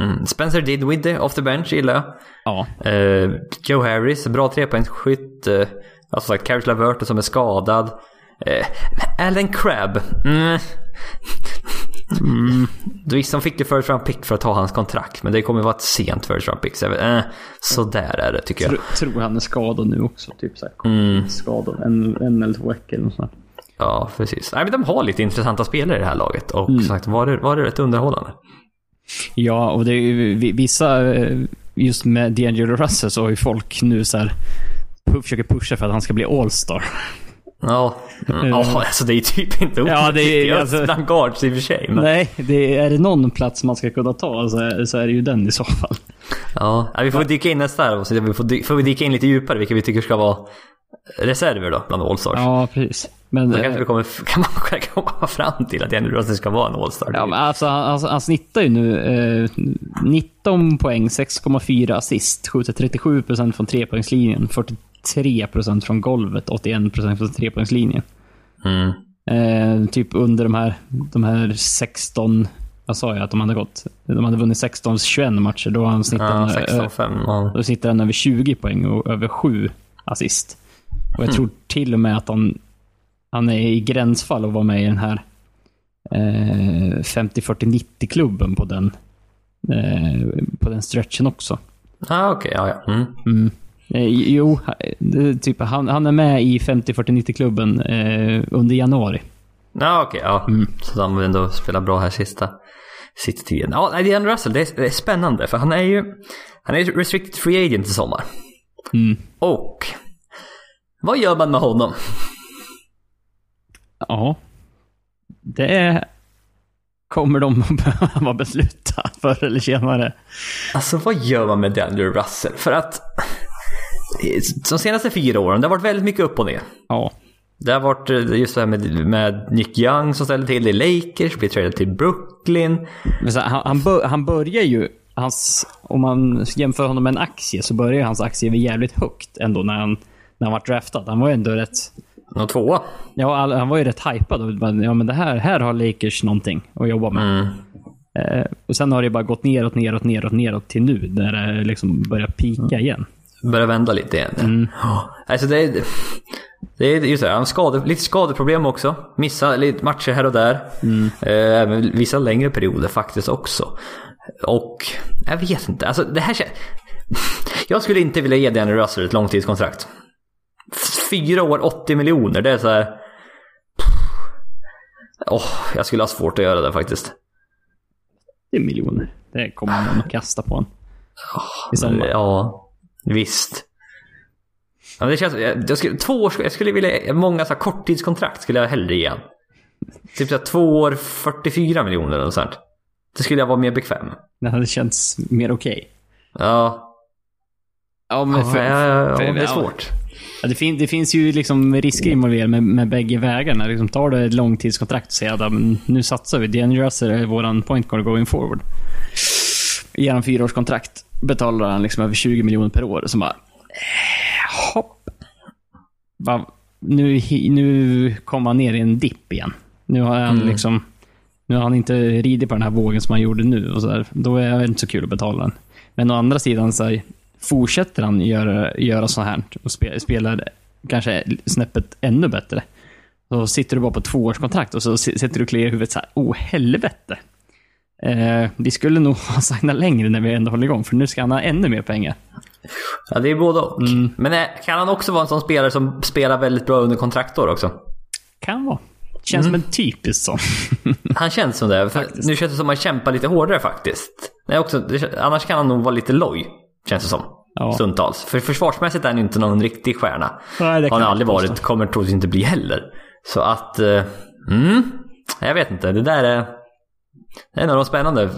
Mm. Spencer Dinwiddie, off the bench, gillar jag. Ja. Eh, Joe Harris, bra trepoängsskytt. Uh, alltså Caris LaVerte som är skadad. Eh, Alan Crabb. Mm. Mm. Visst, de fick ju first round pick för att ta hans kontrakt, men det kommer vara ett sent first round pick. Så eh, så där är det tycker jag. Tro, tror han är skadad nu också. Typ så här, Mm. skadad en, en eller två veckor. Eller sånt. Ja, precis. Nej, men de har lite intressanta spelare i det här laget och som sagt var det, var det rätt underhållande. Ja, och det är ju vi- vissa, eh, just med D'Angelo Russell så har ju folk nu så här pu- försöker pusha för att han ska bli All-Star. Ja, mm. ja alltså det är typ inte Ja, det är- alltså- bland guards i och för sig. Men, Nej, det är, är det någon plats man ska kunna ta så är, så är det ju den i så fall. ja, vi får dyka in nästa så vi får, får vi dyka in lite djupare vilka vi tycker ska vara reserver då bland All-Stars. Ja, precis. Men, Då eh, kanske vi kommer, kan man komma fram till att Andrew Russell ska vara en All-Star. ja, men alltså, han, alltså, han snittar ju nu eh, 19 poäng, 6,4 assist, skjuter 37% från trepoängslinjen, 43% från golvet, 81% från trepoängslinjen. Mm. Eh, typ under de här, de här 16, vad sa jag att de hade gått? De hade vunnit 16-21 matcher. Då han snittar Ja, han, 16-5. Ja. Då sitter han över 20 poäng och över 7 assist. Och jag tror till och med att han, han är i gränsfall att vara med i den här eh, 50-40-90-klubben på den, eh, på den stretchen också. Ah, okej, ja, ja. Mm. Mm. Eh, jo, typ, han, han är med i 50-40-90-klubben eh, under januari. Ja, okej, ja. Mm. Så de vill ändå spela bra här sista, sista tiden. Ja, nej, Dean Russell, det är, det är spännande för han är ju han är restricted free agent i sommar. Mm. Och vad gör man med honom? Ja. Det kommer de att behöva besluta förr eller senare. Alltså vad gör man med Daniel Russell? För att de senaste fyra åren, det har varit väldigt mycket upp och ner. Ja. Det har varit eh, just det här med, med Nick Young som ställde till det i Lakers, blir tradad till Brooklyn. Så, han, han, bör, han börjar ju, hans, om man jämför honom med en aktie, så börjar hans aktie väl jävligt högt ändå när han, när han var draftad. Han var ju ändå rätt, Någon tvåa. ja, han var ju rätt hypad. Ja, men det här, här har Lakers någonting att jobba med. Mm. Eh, och sen har det bara gått neråt, neråt, neråt, neråt till nu, när det liksom börjar pika igen. Börjar vända lite igen. Ja. Alltså det är, det är just det, han skade, lite skadeproblem också. Missar lite matcher här och där. Eh, Även vissa längre perioder faktiskt också. Och jag vet inte, alltså det här känns... Jag skulle inte vilja ge Danny Russell ett långtidskontrakt. Fyra år, 80 miljoner, det är så här... Åh, jag skulle ha svårt att göra det faktiskt. Det är miljoner. Det kommer man att kasta på honom. I sommar. Ja, visst. Ja, men det känns, jag, jag skulle, två år, jag skulle vilja, många så här, korttidskontrakt skulle jag hellre ge. Typ så här, två år, 44 miljoner eller sånt. Det skulle jag vara mer bekväm. Det hade känts mer okej. Ja, Ja, men ja, ja, ja, för- det är svårt. Ja, det, fin, det finns ju liksom risker involverade med, med bägge vägarna. Liksom tar du ett långtidskontrakt och säger att nu satsar vi. D'Angelo Russell är våran point guard going forward. Ger han fyraårskontrakt betalar han liksom över 20 miljoner per år. Så bara... eh, Hopp. Bara, nu, nu kom han ner i en dipp igen. Nu har han liksom... Nu har han inte ridit på den här vågen som han gjorde nu. Och så där. Då är det inte så kul att betala den. Men å andra sidan så här, fortsätter han göra, göra så här och spe, spelar kanske snäppet ännu bättre. Så sitter du bara på tvåårskontrakt och så si- sitter du och kliar i huvudet så här, oh helvete. Eh, vi skulle nog ha signat längre när vi ändå håller igång, för nu ska han ha ännu mer pengar. Ja, det är både och. Men eh, kan han också vara en sån spelare som spelar väldigt bra under kontraktår också? Kan vara. Känns som en typisk sån. Han känns som det. För nu känns det som att han kämpar lite hårdare faktiskt. Nej, också, annars kan han nog vara lite loj. Känns det som. Ja. Stundtals. För försvarsmässigt är han inte någon riktig stjärna. Nej, det har han aldrig varit. Kommer troligtvis inte bli heller. Så att... eh, mm, jag vet inte. Det där är... Det är en av de spännande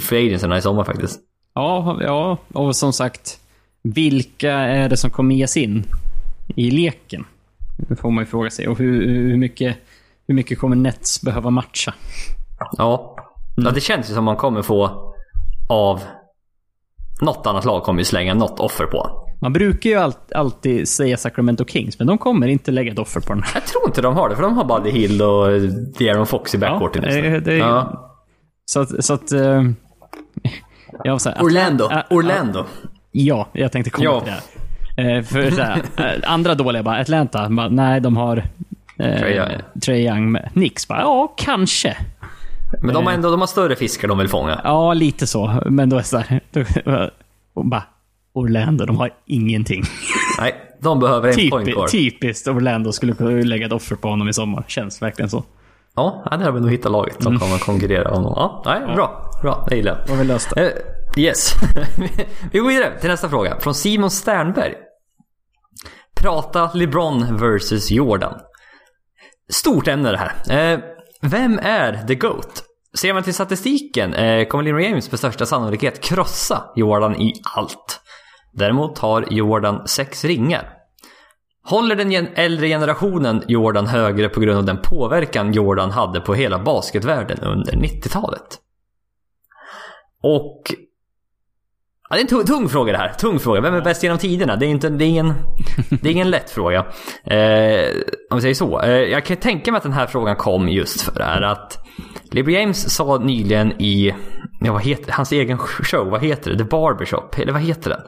free agencyerna i sommar faktiskt. Ja, ja, och som sagt, vilka är det som kommer ges in i leken? Det får man ju fråga sig. Och hur, hur, mycket, hur mycket kommer Nets behöva matcha? Ja. ja. Det känns ju som man kommer få av... Något annat lag kommer ju slänga något offer på. Man brukar ju all, alltid säga Sacramento Kings, men de kommer inte lägga ett offer på den. Jag tror inte de har det, för de har Buddy Hill och De'Aaron Fox i backcourten Ja, det- det- ja. Så att... Så att eh, jag var så här, Orlando. Atla- Orlando. Ja, jag tänkte komma Ja. till det. Eh, för så här, eh, andra dåliga bara, Atlanta, bara, nej de har eh, Trae Young. Med. Knicks bara, ja kanske. Men de har ändå de har större fiskar de vill fånga. Ja, lite så. Men då är det så här, då, bara, Orlando, de har ingenting. Nej, de behöver en point Typi, guard. typiskt Orlando skulle kunna lägga ett offer på honom i sommar. Känns verkligen så. Ja, där har vi nog hittat laget som kommer konkurrera om honom. Ja, nej, bra. Bra, det gillar jag. Då har vi löst det. Eh, yes. vi går vidare till nästa fråga. Från Simon Sternberg. Prata LeBron versus Jordan. Stort ämne det här. Eh, vem är the GOAT? Ser man till statistiken eh, kommer LeBron James med största sannolikhet krossa Jordan i allt. Däremot har Jordan sex ringar. Håller den äldre generationen Jordan högre på grund av den påverkan Jordan hade på hela basketvärlden under 90-talet? Och... Ja, det är en tung, tung fråga det här. Tung fråga. Vem är bäst genom tiderna? Det är, inte, det är, ingen, det är ingen lätt fråga. Eh, om vi säger så. Eh, jag kan tänka mig att den här frågan kom just för det här att LeBron James sa nyligen i ja, vad heter, hans egen show, vad heter det? The Barbershop? Eller vad heter den?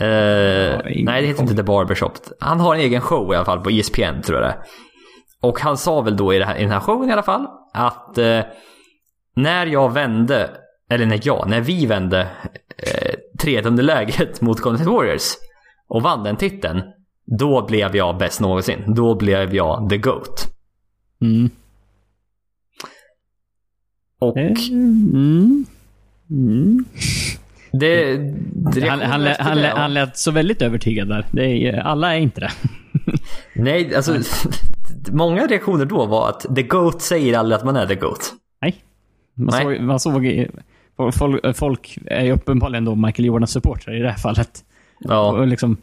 Ingen nej, det heter inte The Barbershop. Han har en egen show i alla fall på ESPN tror jag det. Och han sa väl då i, här, i den här showen i alla fall att eh, när jag vände, eller när jag, när vi vände eh, 3 underläget mot Golden State Warriors och vann den titeln, då blev jag bäst någonsin. Då blev jag the GOAT. Mm. Och Eh, Mm. Mm. Det... det Han, han, lät- han, lät- han lät så väldigt övertygad där. Det är, alla är inte det. Nej, alltså många reaktioner då var att the GOAT säger aldrig att man är the GOAT. Nej. Man Nej. såg, man såg folk, folk är ju uppenbarligen då Michael Jordans supportrar i det här fallet. Ja, Och liksom,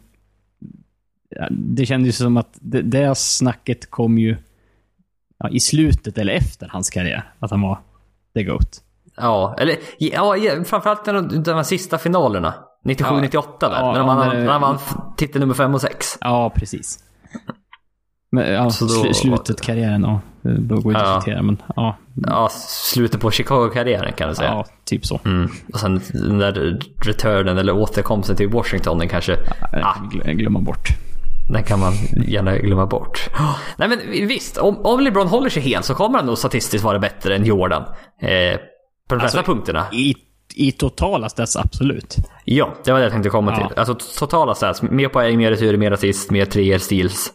det kändes ju som att det, det snacket kom ju ja, i slutet eller efter hans karriär. Att han var the GOAT. Ja eller ja, ja, framförallt de, de här sista finalerna. 97-98 där. Ja, när man, ja, när han vann titel nummer 5 och 6. Ja, precis. Men, ja, Så då- sl- slutet karriären, ja. Det går inte att Ja. diskutera, men ja. Ja, slutet på Chicago-karriären kan du säga. Ja, typ så. Mm. Och sen den där returnen eller återkomsten till Washington, den kanske... Ah, Glö- Glömma bort. den kan man gärna glömma bort. Nej men visst, om, om LeBron håller sig hel så kommer han nog statistiskt vara bättre än Jordan. Eh, på de flesta Alltså, punkterna. I, I totala stats, absolut. Ja, det var det jag tänkte komma Ja. till. Alltså totala stats. Mer poäng, mer returer, mer assist, mer treor, steals.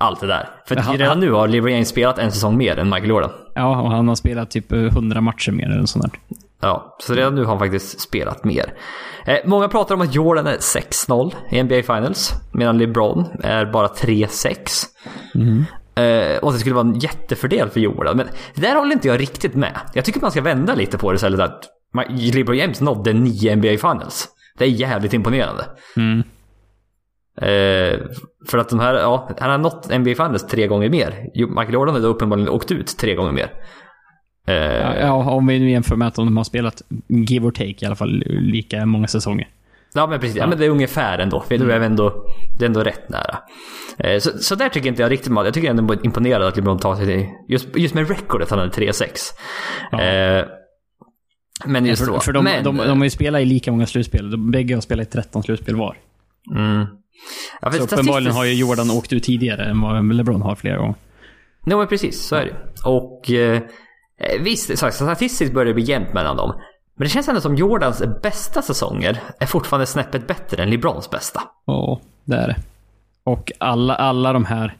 Allt det där. För han- redan nu har James spelat en säsong mer än Michael Jordan. Ja, och han har spelat typ eh, 100 matcher mer eller något sånt där. Ja, så redan nu har han faktiskt spelat mer. Eh, många pratar om att Jordan är 6-0 i NBA Finals. Medan LeBron är bara 3-6. Eh, och det skulle vara en jättefördel för Jordan. Men där håller inte jag riktigt med. Jag tycker man ska vända lite på det istället. Att LeBron James nådde 9 NBA Finals. Det är jävligt imponerande. Mm. Eh, för att de här, ja, han har nått NBA Finals tre gånger mer. Michael Jordan har då uppenbarligen åkt ut tre gånger mer. Eh, Ja, ja, om vi nu jämför med att de har spelat, give or take, i alla fall lika många säsonger. Ja men precis, ja. men det är ungefär ändå. För det är ändå, det är ändå rätt nära. Eh, så, så där tycker inte jag riktigt mal. Jag tycker ändå imponerad att LeBron tar sig till, just, just med recordet han hade 3-6. Eh, men just för så. för de, men, de, de har ju spelat i lika många slutspel. De bägge har spelat i 13 slutspel var. mm. ja, för Så uppenbarligen har ju Jordan åkt ut tidigare än vad LeBron har flera gånger. Nej men precis, så är det Och eh, visst, så statistiskt börjar det bli jämnt mellan dem. Men det känns ändå som Jordans bästa säsonger är fortfarande snäppet bättre än LeBrons bästa. Ja, det är det. Och alla, alla de här,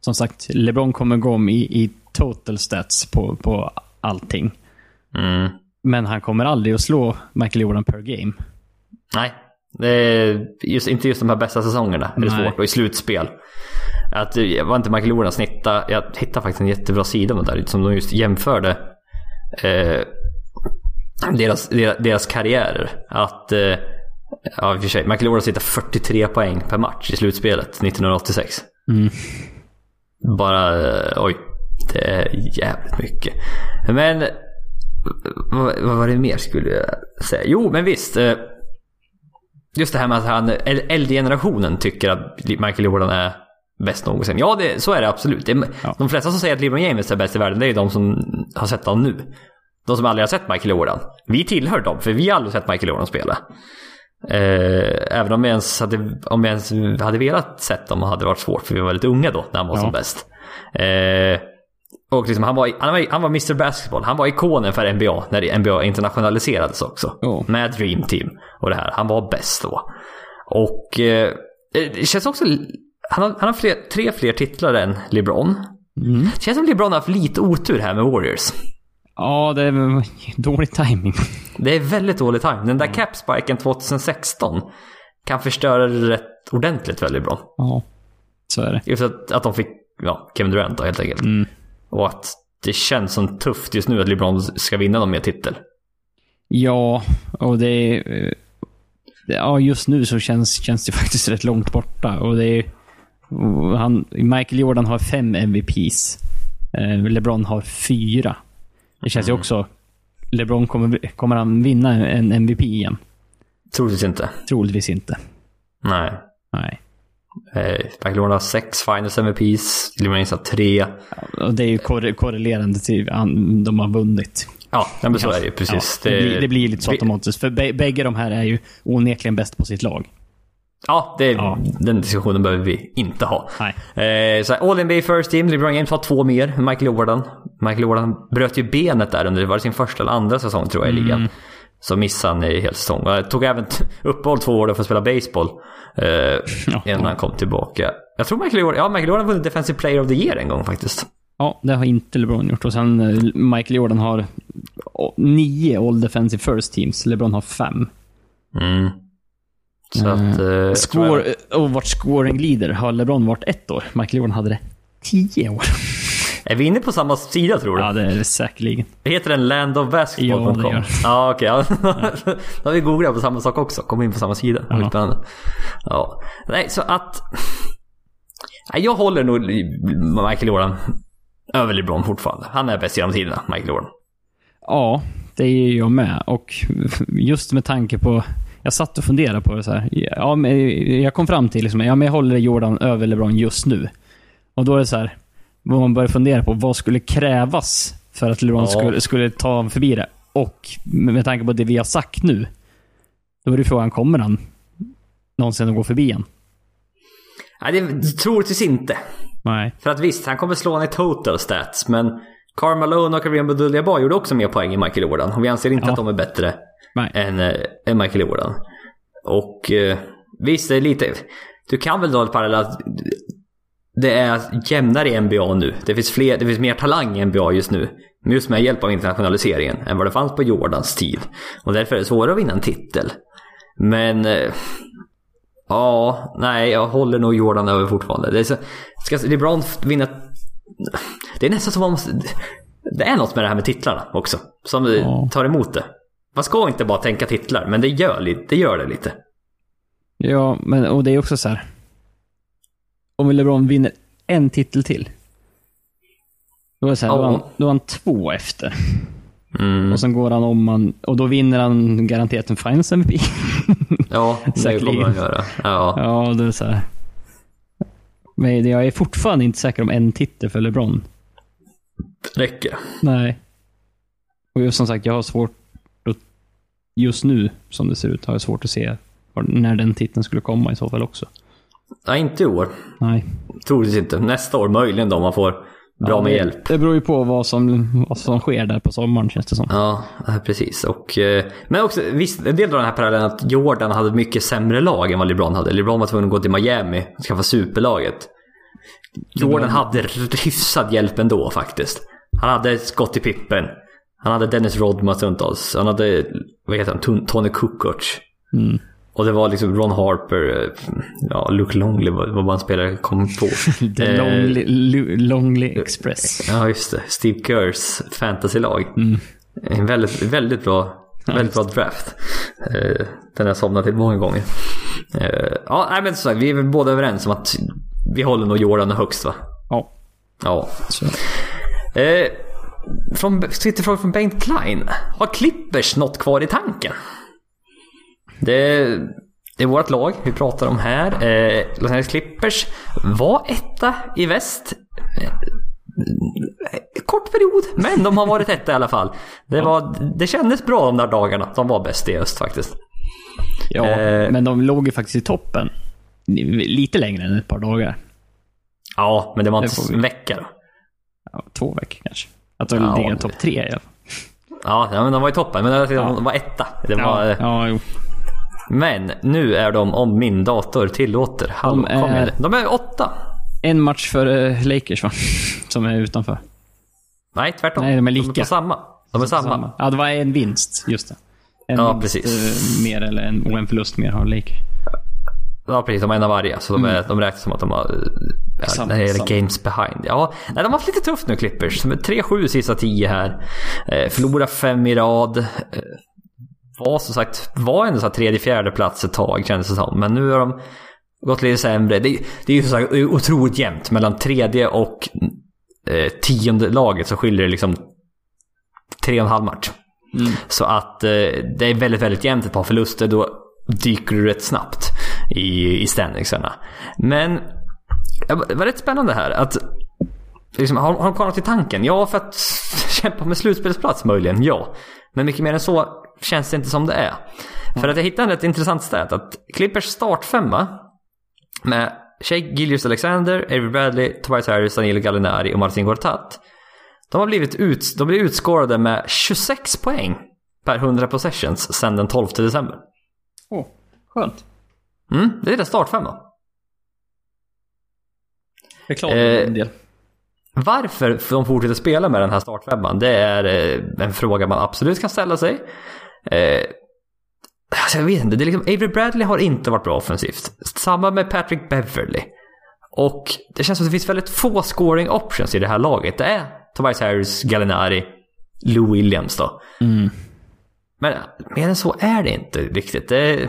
som sagt, LeBron kommer gå om i, i total stats på, på allting. Mm. Men han kommer aldrig att slå Michael Jordan per game. Nej, just, inte just de här bästa säsongerna är det Nej. svårt. Och i slutspel. Att, eh, var inte Michael Jordan snitta, jag hittade faktiskt en jättebra sida om det där som de just jämförde eh, deras, deras, deras karriärer. Att, eh, ja i och för sig, Jordan sitter 43 poäng per match i slutspelet 1986. Mm. Bara, eh, oj. Det är jävligt mycket. Men, vad, vad var det mer skulle jag säga? Jo, men visst. Eh, just det här med att han, äldre-generationen tycker att Michael Jordan är bäst någonsin. Ja, det, så är det absolut. Det, Ja. De flesta som säger att LeBron James är bäst i världen, det är ju de som har sett honom nu. De som aldrig har sett Michael Jordan. Vi tillhör dem, för vi har aldrig sett Michael Jordan spela. Eh, även om vi ens hade, om vi ens hade velat sett dem hade det varit svårt, för vi var väldigt unga då, när han var Ja. som bäst. Eh, och liksom, han, var, han, var, han var Mr Basketball. Han var ikonen för NBA när NBA internationaliserades också. Ja. Med Dream Team och det här. Han var bäst då. Och eh, det känns också... Han har, han har fler, tre fler titlar än LeBron. Mm. Det känns som LeBron har haft lite otur här med Warriors. Ja, det är dålig timing. Det är väldigt dålig time. Den där capspiken 2016 kan förstöra det rätt ordentligt för LeBron. Ja, så är det. Just att, att de fick ja, Kevin Durant då, helt enkelt. Mm. Och att det känns som tufft just nu att LeBron ska vinna någon mer titel. Ja, och det är... eh, Ja, just nu så känns, känns det faktiskt rätt långt borta. Och det är... och Han, Michael Jordan har fem MVPs. Eh, LeBron har fyra. Det känns ju också... LeBron kommer, kommer han vinna en MVP igen? Troligtvis inte. Troligtvis inte. Nej. Nej. Eh, Jordan har sex finals MVPs. James har tre. Och det är ju korre- korrelerande till an, de har vunnit. Ja, men så är det ju precis. Ja, det, blir, det blir lite så automatiskt. För bä- bägge de här är ju onekligen bäst på sitt lag. Ja, det, Ja. den diskussionen behöver vi inte ha. Nej. Eh, så All NBA First Team, LeBron James har två mer än Michael Jordan. Michael Jordan bröt ju benet där under, var det sin första eller andra säsong tror jag i ligan. Så missade han i hel säsong. Och tog även uppehåll två år för att spela baseball. Eh, innan han kom tillbaka. Jag tror Michael Jordan, ja Michael Jordan vunnit Defensive Player of the Year en gång faktiskt. Ja, det har inte LeBron gjort. Och sen eh, Michael Jordan har nio All Defensive First Teams. LeBron har fem. Mm. Så Mm. att... Eh, Score, jag- och varit scoring leader har LeBron varit ett år. Michael Jordan hade det tio år. Är vi inne på samma sida tror du? Ja, det är det säkerligen. Heter den landofbasketball.com? Ja, det gör Ja, okej. ja. Då har vi googlat på samma sak också. Kom in på samma sida. Ja. Ja. Spännande. Ja. Nej, så att... Nej, jag håller nog Michael Jordan över LeBron fortfarande. Han är bäst genom tiderna, Michael Jordan. Ja, det är jag med. Och just med tanke på... Jag satt och funderade på det så här. Ja, men jag kom fram till liksom, ja, men jag håller Jordan över LeBron just nu. Och då är det så här, vad man börjar fundera på, vad skulle krävas för att LeBron Ja. skulle, skulle ta förbi det? Och med tanke på det vi har sagt nu, då är det frågan, kommer han någonsin att gå förbi en? Nej, det troligtvis inte. Nej. För att visst, han kommer slå honom i total stats, men Karl Malone och Kareem Abdul-Jabbar gjorde också mer poäng än Michael Jordan. Och vi anser inte Ja. att de är bättre Nej. än, eh, än Michael Jordan. Och eh, visst, det är lite... Du kan väl dra ett parallell att det är jämnare i NBA nu. Det finns, fler, det finns mer talang i NBA just nu. Just med hjälp av internationaliseringen än vad det fanns på Jordans tid. Och därför är det svårare att vinna en titel. Men... eh, Ja, nej, jag håller nog Jordan över fortfarande. Det är så, ska LeBron vinna... Det är nästan som om... Det är något med det här med titlarna också. Som Ja. tar emot det. Man ska inte bara tänka titlar, men det gör, det, gör det lite. Ja, men och det är också så här. Om LeBron vinner en titel till. Då är det så här, då, är han, Ja. då är han två efter. Mm. Och sen går han om man, och då vinner han garanterat en Finals MVP. Ja, det kommer han göra. Ja. ja, det är så här. Men jag är fortfarande inte säker om en titel för LeBron. Räcker. Nej. Och som sagt, jag har svårt att, just nu, som det ser ut, har jag svårt att se när den titeln skulle komma i så fall också. Nej, inte i år. Nej. Troligtvis inte. Nästa år möjligen då, om man får bra Ja, med hjälp. Det beror ju på vad som, vad som sker där på sommaren känns det som. Ja, precis. Och, eh, men också, visst, en del av den här parallellen att Jordan hade mycket sämre lag än vad LeBron hade. LeBron var tvungen att gå till Miami och skaffa superlaget. Jordan hade hyfsad hjälp ändå faktiskt. Han hade Scottie Pippen. Han hade Dennis Rodman stundtals. Han hade, vad heter han, Ton- Tony Kukoc. Mm. Och det var liksom Ron Harper, eh, ja, Luke Longley vad man spelare kom på. The Eh, Lonely, Lu- Lonely Express. Ja, just det. Steve Kerrs fantasylag. Mm. En väldigt, väldigt bra, väldigt bra draft. Eh, Den har jag somnat till många gånger. Eh, Ja, nej, men som sagt, vi är väl båda överens om att vi håller nog Jordan högst va? Ja. Ja. Eh, Från Twitterfråga från Bengt Klein. Har Clippers något kvar i tanken? Det... det är vårt lag vi pratar om här. Eh, Los Angeles Clippers var etta i väst. Eh, kort period, men de har varit etta i alla fall. Det, var, det kändes bra de där dagarna. De var bäst i öst faktiskt. Ja, Eh. men de låg ju faktiskt i toppen. Lite längre än ett par dagar. Ja, men det var Det inte vi. en vecka då. Ja, två veckor kanske. Att de Ja, ligger det- topp tre i alla fall. Ja, men de var i toppen. Men de var etta. Det var, Ja, ja, jo. Men nu är de, om min dator tillåter, hallå, De är-. De är åtta. En match för eh, Lakers va? Som är utanför. Nej, tvärtom. Nej, de är De lika. är på samma. De är samma. Ja, det var en vinst. Just det. En Ja, vinst precis. eh, mer eller en, och en förlust mer har Lakers. Ja, precis. De har en av varje. Så de, är, de räknas som att de har... Ja, Samma, när det gäller games behind. Ja, nej, de har haft lite tufft nu, Clippers. De är 3-7 sista 10 här. Eh, förlorar fem i rad. Eh, var som sagt, var ändå så här tredje, fjärde plats ett tag kändes det som. Men nu har de gått lite sämre. Det, det är ju så sagt otroligt jämnt. Mellan tredje och eh, tionde laget så skiljer det liksom tre och en halv match. Så att eh, det är väldigt, väldigt jämnt. Ett par förluster, då dyker du rätt snabbt i, i standingsarna. Men det var rätt spännande här att liksom, har, har de kvar något i tanken? Ja, för att kämpa med slutspelsplats möjligen, ja. Men mycket mer än så känns det inte som det är. För att jag hittade ett intressant stat att Clippers startfemma med Shea Gillius Alexander, Avery Bradley, Tobias Harris, Danilo Gallinari och Martin Gortat. De har blivit ut, de blir utscorade med 26 poäng per 100 possessions sedan den 12 december. Åh, skönt. Mm, det är deras startfemma. Beklagar Eh, en del. Varför de fortsätter spela med den här startfemman, det är eh, en fråga man absolut kan ställa sig. Eh, alltså jag vet inte, det är liksom, Avery Bradley har inte varit bra offensivt. Samma med Patrick Beverly. Och det känns som att det finns väldigt få scoring options i det här laget. Det är Tobias Harris, Gallinari, Lou Williams då. Mm. Men mer än så är det inte riktigt. Det,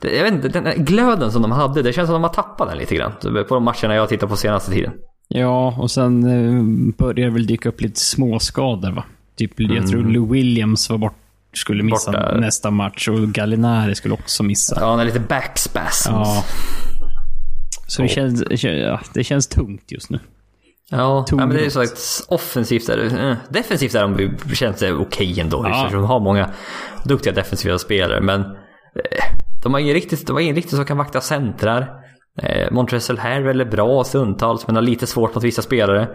det, jag vet inte, den glöden som de hade, det känns som att de har tappat den lite grann. På de matcherna jag har tittat på senaste tiden. Ja, och sen eh, börjar det väl dyka upp lite småskador va? Typ, jag tror Lou Williams var bort, skulle missa Mm. Borta. nästa match och Gallinari skulle också missa. Ja, han är lite backspasms. Ja. Så det, känns, det känns- det känns tungt just nu. Ja, ja men det är ju sagt offensivt är det, eh, Defensivt är de, känns det okej ändå. Ja. Ja. De har många duktiga defensiva spelare, men eh, de har ingen riktigt, de har ingen riktigt som kan vakta centrar. Eh, Montrezl Harrell är bra stundtals, men har lite svårt mot vissa spelare.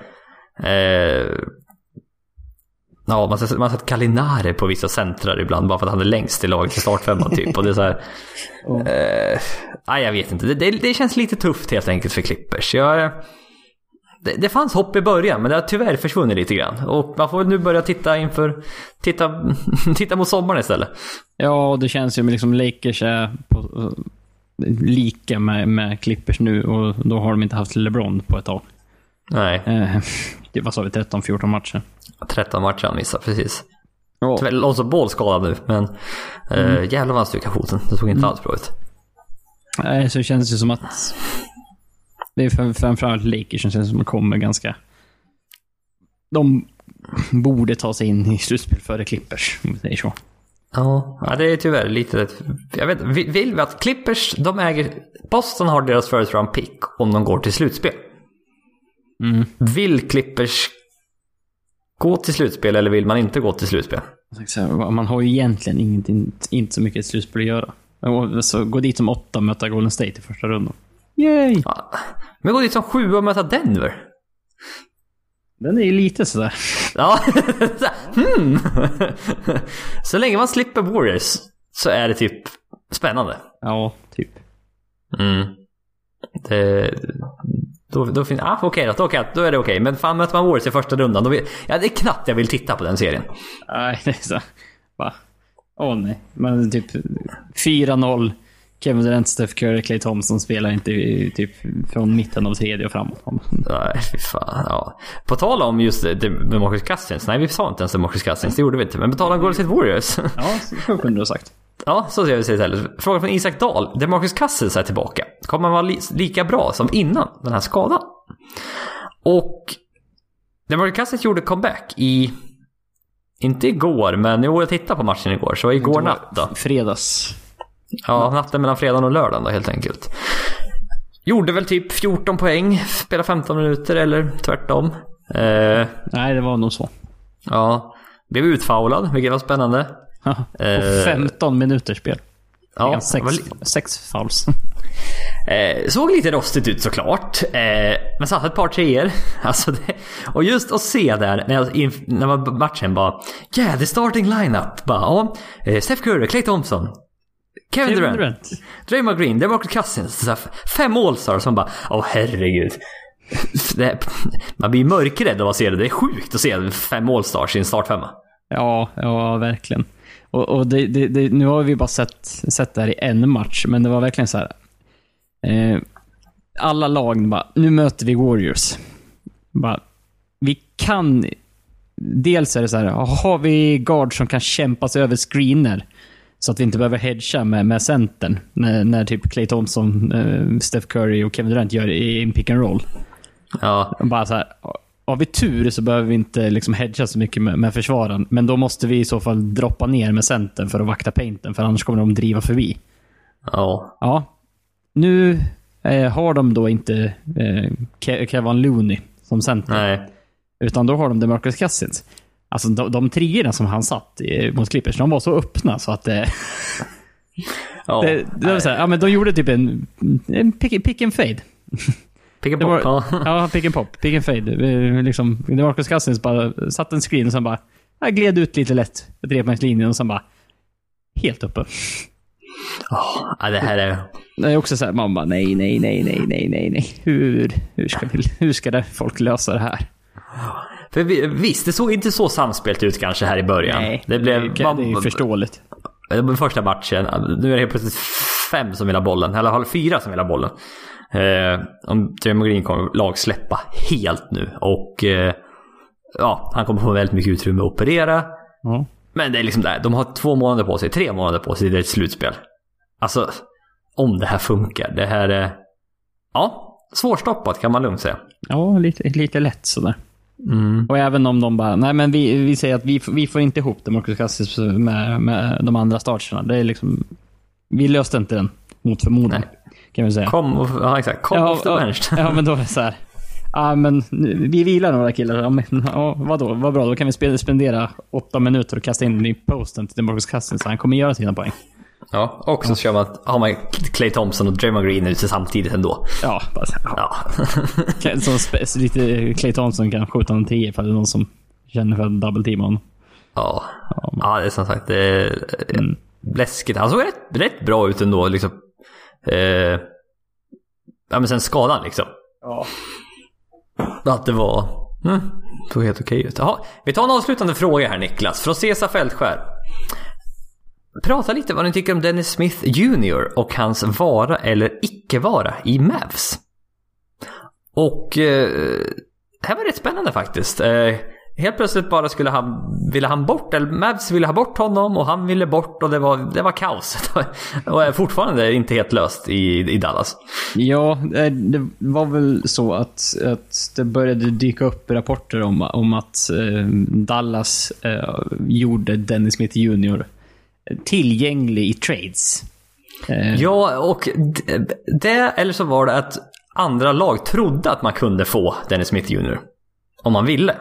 Eh, Ja, man har, sett Gallinari på vissa centrar ibland bara för att han är längst i laget i startfemman typ. Och det är så här, eh, nej, jag vet inte. Det, det, det känns lite tufft helt enkelt för Clippers. Jag, eh, det, det fanns hopp i början, men det har tyvärr försvunnit lite grann. Och man får väl nu börja titta inför, titta, titta mot sommaren istället. Ja, det känns ju med liksom Lakers är på, lika med, med Clippers nu och då har de inte haft LeBron på ett tag. Nej, Eh, det var så vi 13-14 matcher. 13 matcher han missade, precis. Ja. Tyvärr Lonzo Ball skadad nu, men mm. jävlar vad han stukade foten. Det såg inte alls bra ut. Nej, så det känns ju som att det är fram- framförallt Lakers som känns som kommer ganska... De borde ta sig in i slutspel före Clippers, om vi säger så. Ja, ja, det är tyvärr lite... Jag vet vi- Vill vi att Clippers, de äger... Boston har deras first round pick om de går till slutspel. Mm. Vill Clippers gå till slutspel eller vill man inte gå till slutspel? Man har ju egentligen ingenting, inte så mycket slutspel att göra. Så gå dit som åtta och möta Golden State i första rundan. Yay! Ja. Men gå dit som sju och möta Denver. Den är ju lite sådär. Ja, hmm. Så länge man slipper Warriors så är det typ spännande. Ja, typ. Mm. Det, då, då, fin- ah, okej då, då, okej, då är det okej. Men fan möter man Warriors i första rundan, då vill, ja, det är knappt jag vill titta på den serien. Nej, det är så. Va? Åh nej. Men typ 4-0. Kevin Durant, Steph Curry, Clay Thompson spelar inte typ från mitten av tredje och framåt. Nej, fy fan. Ja. På tal om just det, det med Marcus Cousins. Nej, vi sa inte ens det Marcus Cousins. Det gjorde vi inte. Men på tal om Golden State Warriors. Ja, så kunde du ha sagt. ja, så ser vi istället. Fråga från Isak Dahl. Det Marcus Cousins är tillbaka. Kommer han vara li- lika bra som innan den här skadan? Och det Marcus Cousins gjorde comeback i... Inte igår, men jo, jag tittade på matchen igår. Så igår natt då. Fredags. Ja, natten mellan fredagen och lördagen då helt enkelt. Gjorde väl typ 14 poäng, spelade 15 minuter eller tvärtom. Eh, Nej, det var nog så. ja, blev utfaulad, vilket var spännande. Eh, 15 minuters spel. Ja, sex, var sex fouls. Eh, såg lite rostigt ut såklart. Eh, men satt ett par treor. Alltså det, och just att se där när, jag, när man matchen bara Yeah, the starting lineup. Bara, ja, eh, Steph Curry, Clay Thompson. Kevin Kevin Durant. Durant. Draymond Green, DeMarcus Cousins. Så fem All-stars som bara, åh herregud. Det, man blir mörkrädd av att se det. Det är sjukt att se fem All-stars i en startfemma. Ja, ja verkligen. Och, och det, det, det, nu har vi bara sett, sett det här i en match, men det var verkligen så här. Eh, alla lag bara, nu möter vi Warriors. Bara, vi kan... Dels är det så här, har vi guard som kan kämpa sig över screener? Så att vi inte behöver hedga med, med centern. När, när typ Clay Thompson, eh, Steph Curry och Kevin Durant gör i en pick and roll. Ja, Bara så här, har vi tur så behöver vi inte liksom hedga så mycket med, med försvaren. Men då måste vi i så fall droppa ner med centern för att vakta painten, för annars kommer de driva förbi. ja, Ja, nu eh, har de då inte eh, Ke- Kevin Looney som center. nej. Utan då har de DeMarcus Cousins. Alltså de, de treorna som han satt i, mot Clippers, de var så öppna så att det... Ja, det, det var så här, ja, men de gjorde typ en, en pick, pick and fade. Pick and Det var, pop, ja. pick and pop. Pick and fade. Liksom, DeMarcus Cousins bara satte en screen och sen bara jag gled ut lite lätt trepoängslinjen och sen bara helt uppe. ja. Det här är... Det är också så här, man bara nej, nej, nej, nej, nej, nej, nej. Hur, hur, ska, vi, hur ska det folk lösa det här? För vi, visst, det såg inte så samspelt ut kanske här i början. det blev... det, det är ju förståeligt. Det var första matchen. Nu är det helt plötsligt fem som vill ha bollen. Eller alla fyra som vill ha bollen. Eh, om Green kommer lag släppa helt nu. Och eh, ja, han kommer få väldigt mycket utrymme att operera. Ja. Men det är liksom där. De har två månader på sig, tre månader på sig. Det är ett slutspel. Alltså, om det här funkar. Det här är... Ja, svårstoppat kan man lugnt säga. Ja, lite, lite lätt sådär. Mm. Och även om de bara, nej men vi, vi säger att vi, vi får inte ihop DeMarcus Cousins med, med de andra starterna. Det är liksom, vi löste inte den mot förmodan. Kan vi säga. Kom, och, ja, exakt. Kom off the bench. ja, men då är det så här. Ja, men vi vilar några killar. Ja, men, ja, vadå? Vad bra, då kan vi spe- spendera åtta minuter och kasta in den i posten till DeMarcus Cousins. så Han kommer göra sina poäng. Ja, och så kör man, har man Clay Thompson och Draymond Green ute samtidigt ändå. Ja, bara ja. Ja. Som lite Clay Thompson kan skjuta en 10 ifall det är någon som känner för att double teama honom. Ja. ja, det är som sagt det är läskigt. Han såg rätt, rätt bra ut ändå. Liksom. Eh, ja, men sen skadan liksom. Ja. Att det var... Mm, såg helt okej ut. Jaha, vi tar en avslutande fråga här Niklas. Från Cesar Fältskär. Prata lite vad ni tycker om Dennis Smith Jr och hans vara eller icke-vara i Mavs. Och eh, det här var rätt spännande faktiskt. Eh, helt plötsligt bara skulle han, ville han bort, eller Mavs ville ha bort honom och han ville bort och det var, det var kaos. och är fortfarande inte helt löst i, i Dallas. Ja, eh, det var väl så att, att det började dyka upp rapporter om, om att eh, Dallas eh, gjorde Dennis Smith Jr tillgänglig i trades. Eh, Ja, och det, eller så var det att andra lag trodde att man kunde få Dennis Smith Jr. Om man ville.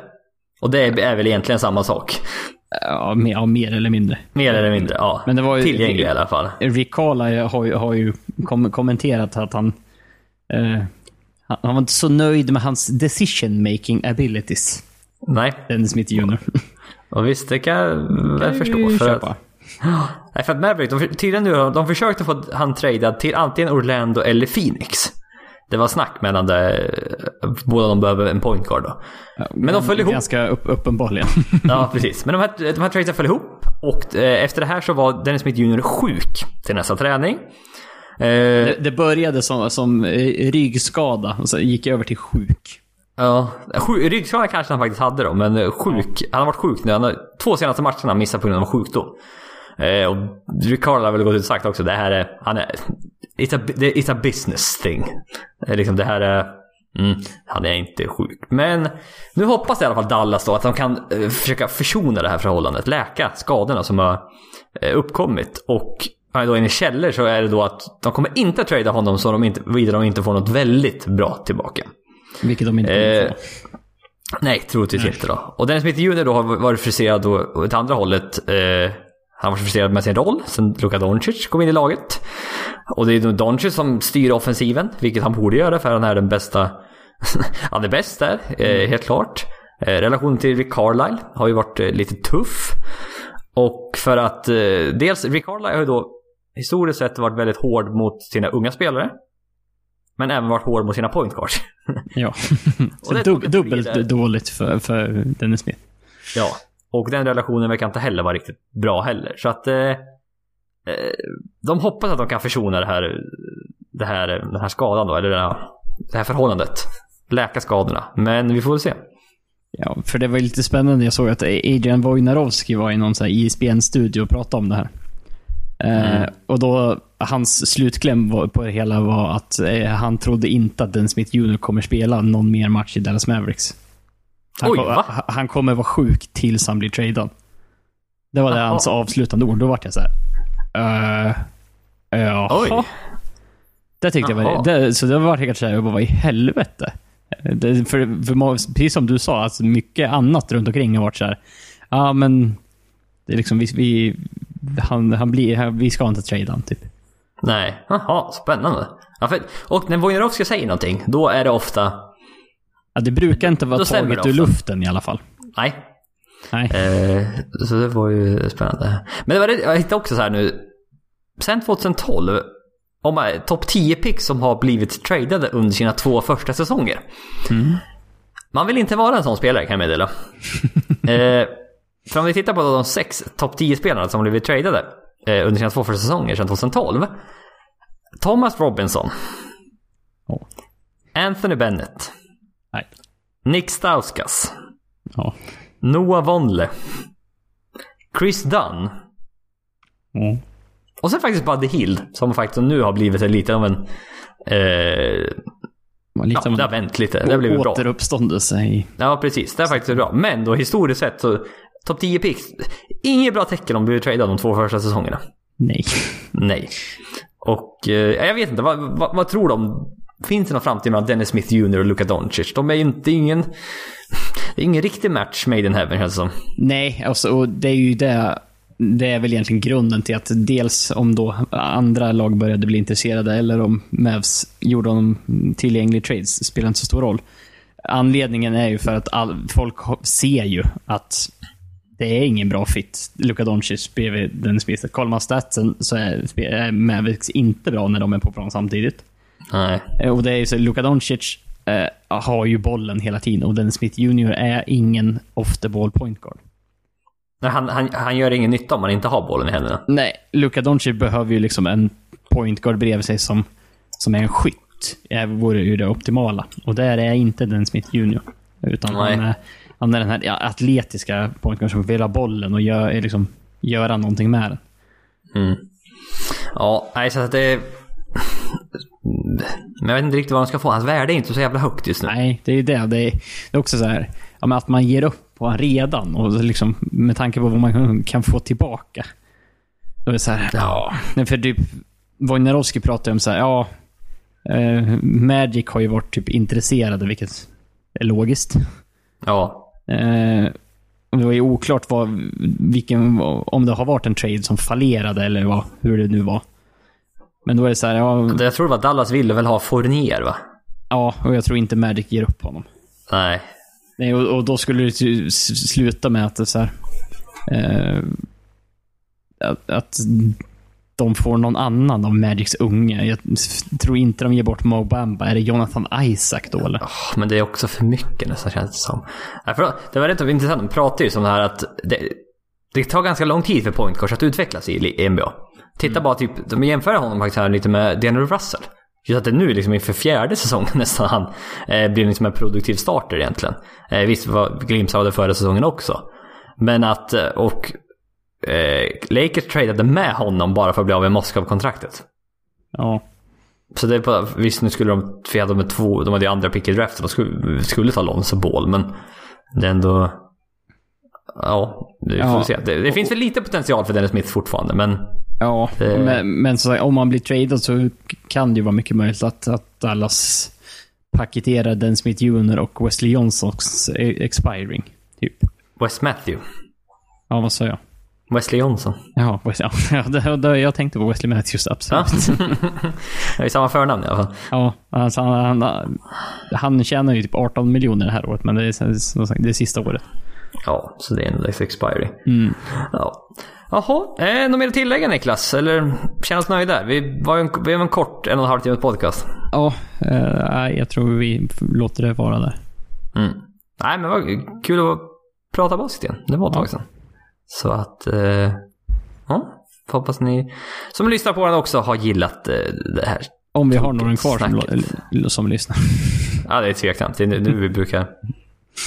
Och det är, väl egentligen samma sak. ja, mer, ja, mer eller mindre. Mer eller mindre, ja. Men det var ju- Tillgänglig i alla fall. Rick Carlisle har, ju- har ju kom, kommenterat att han, eh, han... Han var inte så nöjd med hans decision making abilities. Nej, Dennis Smith Jr. och visst det kan jag väl förstå. För att, nej, för att Maverick, de, tydligen nu, de försökte få han tradad till antingen Orlando eller Phoenix. Det var snack mellan det, båda de behöver en point guard då. Men de föll ihop. Ganska upp, uppenbarligen. Ja, precis. Men de här, de här tradesen föll ihop och eh, efter det här så var Dennis Smith Jr sjuk till nästa träning. Eh, det, det började som, som eh, ryggskada och så gick över till sjuk. ja, sju- ryggskada kanske han faktiskt hade då, men eh, sjuk. Han har varit sjuk nu. Han har, två senaste matcherna missat på grund av sjukdom. Eh, och Ricardo har väl gått ut och sagt också, det här är, han är, it's a, it's a business thing. Eh, liksom det här är, mm, han är inte sjuk. Men nu hoppas i alla fall Dallas då att de kan eh, försöka försona det här förhållandet, läka skadorna som har eh, uppkommit. Och han är då i källor så är det då att de kommer inte att trada honom så de inte, vidare de inte får något väldigt bra tillbaka. Vilket de inte kommer Eh, få. Nej, troligtvis inte då. Och Dennis Smith Jr då har varit frustrerad då, åt andra hållet. Eh, han var frustrerad med sin roll sen Luka Doncic kom in i laget. Och det är Doncic som styr offensiven, vilket han borde göra för han är den bästa. han är bäst där, eh, helt klart. Eh, relationen till Rick Carlisle har ju varit eh, lite tuff. Och för att dels Rick Carlisle har ju då historiskt sett varit väldigt hård mot sina unga spelare. Men även varit hård mot sina point guards. Ja. Så det dub, dubbelt dåligt för, för Dennis Smith. Ja, och den relationen verkar inte heller vara riktigt bra heller. Så att eh, eh, de hoppas att de kan försona det här, det här, den här skadan då, eller det här, det här förhållandet. Läka skadorna. Men vi får väl se. Ja, för det var lite spännande. Jag såg att Adrian Wojnarowski var i någon så här E ISBN-studio och pratade om det här. Eh, och då, hans slutkläm på det hela var att eh, han trodde inte att Den Smith Jr kommer spela någon mer match i Dallas Mavericks. Han, Oj, kom- va? han- kommer vara sjuk tills han blir tradad. Det var det Jaha. hans avslutande ord. Då vart jag så här. Uh, jaha. Oj. Det tyckte jag var... Det, så det var såhär, jag bara, vad i helvete? Det, för, för, precis som du sa, alltså mycket annat runt omkring har varit så här. Ja, men... Det är liksom, vi, vi, han, han blir, han, vi ska inte trada han, typ. Nej, jaha, spännande. Ja, för, och när Wojnarowski säger någonting, då är det ofta... Ja, det brukar inte vara taget ur luften i alla fall. Nej. Nej. Eh, så det var ju spännande. Men det var det, jag hittade också så här nu. Sen 2012, om topp 10 picks som har blivit tradade under sina två första säsonger. Man vill inte vara en sån spelare kan jag meddela. eh, för om vi tittar på de sex topp 10 spelarna som har blivit tradade eh, under sina två första säsonger sedan 2012. Thomas Robinson. Ja. Anthony Bennett. Nej. Nick Stauskas. Ja. Noah Vonleh. Chris Dunn. Ja. Och sen faktiskt Buddy Hield som faktiskt nu har blivit en lite av en... Eh, lite ja, det har vänt lite. Det har blivit bra. återuppståndelse i... Ja, precis. Det är faktiskt bra. Men då historiskt sett så... Topp 10 picks. Inget bra tecken om du blir tradad de två första säsongerna. Nej. Nej. Och eh, jag vet inte, vad, vad, vad tror de? Finns det någon framtid mellan Dennis Smith Jr och Luka Doncic? De är ju inte ingen... Det är ingen riktig match made in heaven känns det som. Nej, alltså, och det är ju det. Det är väl egentligen grunden till att dels om då andra lag började bli intresserade eller om Mavs gjorde honom tillgänglig i trades spelar inte så stor roll. Anledningen är ju för att all, folk ser ju att det är ingen bra fit. Luka Doncic bredvid Dennis Smith. Kollar man statsen så är, är Mavericks inte bra när de är på plan samtidigt. Nej. Eh, Och det är ju så, Luka Doncic eh, har ju bollen hela tiden och Dennis Smith Jr är ingen off the ball point guard. Nej, Han, han, han gör ingen nytta om man inte har bollen i händerna. Nej, Luka Doncic behöver ju liksom en point guard bredvid sig som, som är en skytt. Det vore ju det optimala. Och där är inte den Smith Jr. Utan Nej. han är, han är den här ja, atletiska point guard som vill ha bollen och gör, liksom, göra någonting med den. Mm. Ja, nej så att det... Men jag vet inte riktigt vad de ska få. Hans värde är inte så jävla högt just nu. Nej, det är ju det. Det är, det är också så här, ja, att man ger upp på han redan och liksom, med tanke på vad man kan få tillbaka. Då är det så här, ja. För typ, Wojnarowski pratar ju om så här, ja, eh, Magic har ju varit typ intresserade, vilket är logiskt. Ja. Eh, det var ju oklart vad, vilken, om det har varit en trade som fallerade eller vad, hur det nu var. Men då är det så här, ja, Jag tror det var Dallas ville väl ha Fournier va? ja, och jag tror inte Magic ger upp honom. Nej. Nej, och, och då skulle det sluta med att det så här, eh, att, att de får någon annan av Magics unga. Jag tror inte de ger bort Mo Bamba. Är det Jonathan Isaac då eller? Åh, Men det är också för mycket nästan känns det som. Det var rätt intressant. De pratar ju som det här att det, det tar ganska lång tid för point guards att utvecklas i NBA. Titta bara typ, de jämför honom faktiskt här lite med Daniel Russell. Just att det nu liksom inför fjärde säsongen nästan han eh, blir liksom en produktiv starter egentligen. Eh, visst var glimtar av det förra säsongen också. Men att, eh, och eh, Lakers tradade med honom bara för att bli av med Moskov-kontraktet. Ja. Så det är på, visst nu skulle de, för de två, de hade ju andra pick i draften, de skulle, skulle ta Lonzo Ball, men det är ändå... Ja, det får Ja. vi se. Det, det finns väl lite potential för Dennis Smith fortfarande, men Ja, Det- men, men så, om man blir tradad så kan det ju vara mycket möjligt att, att Dallas paketerar Den Smith Jr och Wesley Johnsons e- expiring. Typ. Wes Matthew. Ja, vad sa jag? Wesley Johnson. Wes- ja, det, det, jag tänkte på Wesley Matthews, Ja. absolut. det är samma förnamn i alla fall. Ja, alltså han, han, han tjänar ju typ 18 miljoner det här året, men det är, det är sista året. Ja, så det är en dags expiry. Mm. Ja. Jaha, eh, något mer att tillägga Niklas? Eller känner oss nöjda? Vi var ju en, vi var en kort en och en halv timme podcast. Ja, eh, jag tror vi låter det vara där. Mm. Nej, men vad kul att prata basket igen. Det var ett tag sedan. Så att, eh, ja. Hoppas ni som lyssnar på den också har gillat eh, det här. Om vi har någon kvar som, som lyssnar. Ja, det är tveksamt. Det är nu, nu vi brukar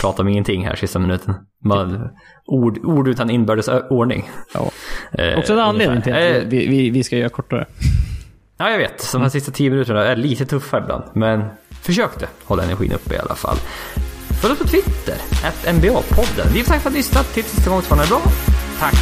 prata om ingenting här sista minuten. Man, ord, ord utan inbördes ordning. Ja. Eh, Också en anledning till att vi, vi, vi ska göra kortare. Ja, jag vet. De här sista tio minuterna är lite tuffa ibland. Men försökte hålla energin uppe i alla fall. Följ oss på Twitter, att NBA-podden. Vi får tack för att ni lyssnat. Tills nästa gång det bra. Tack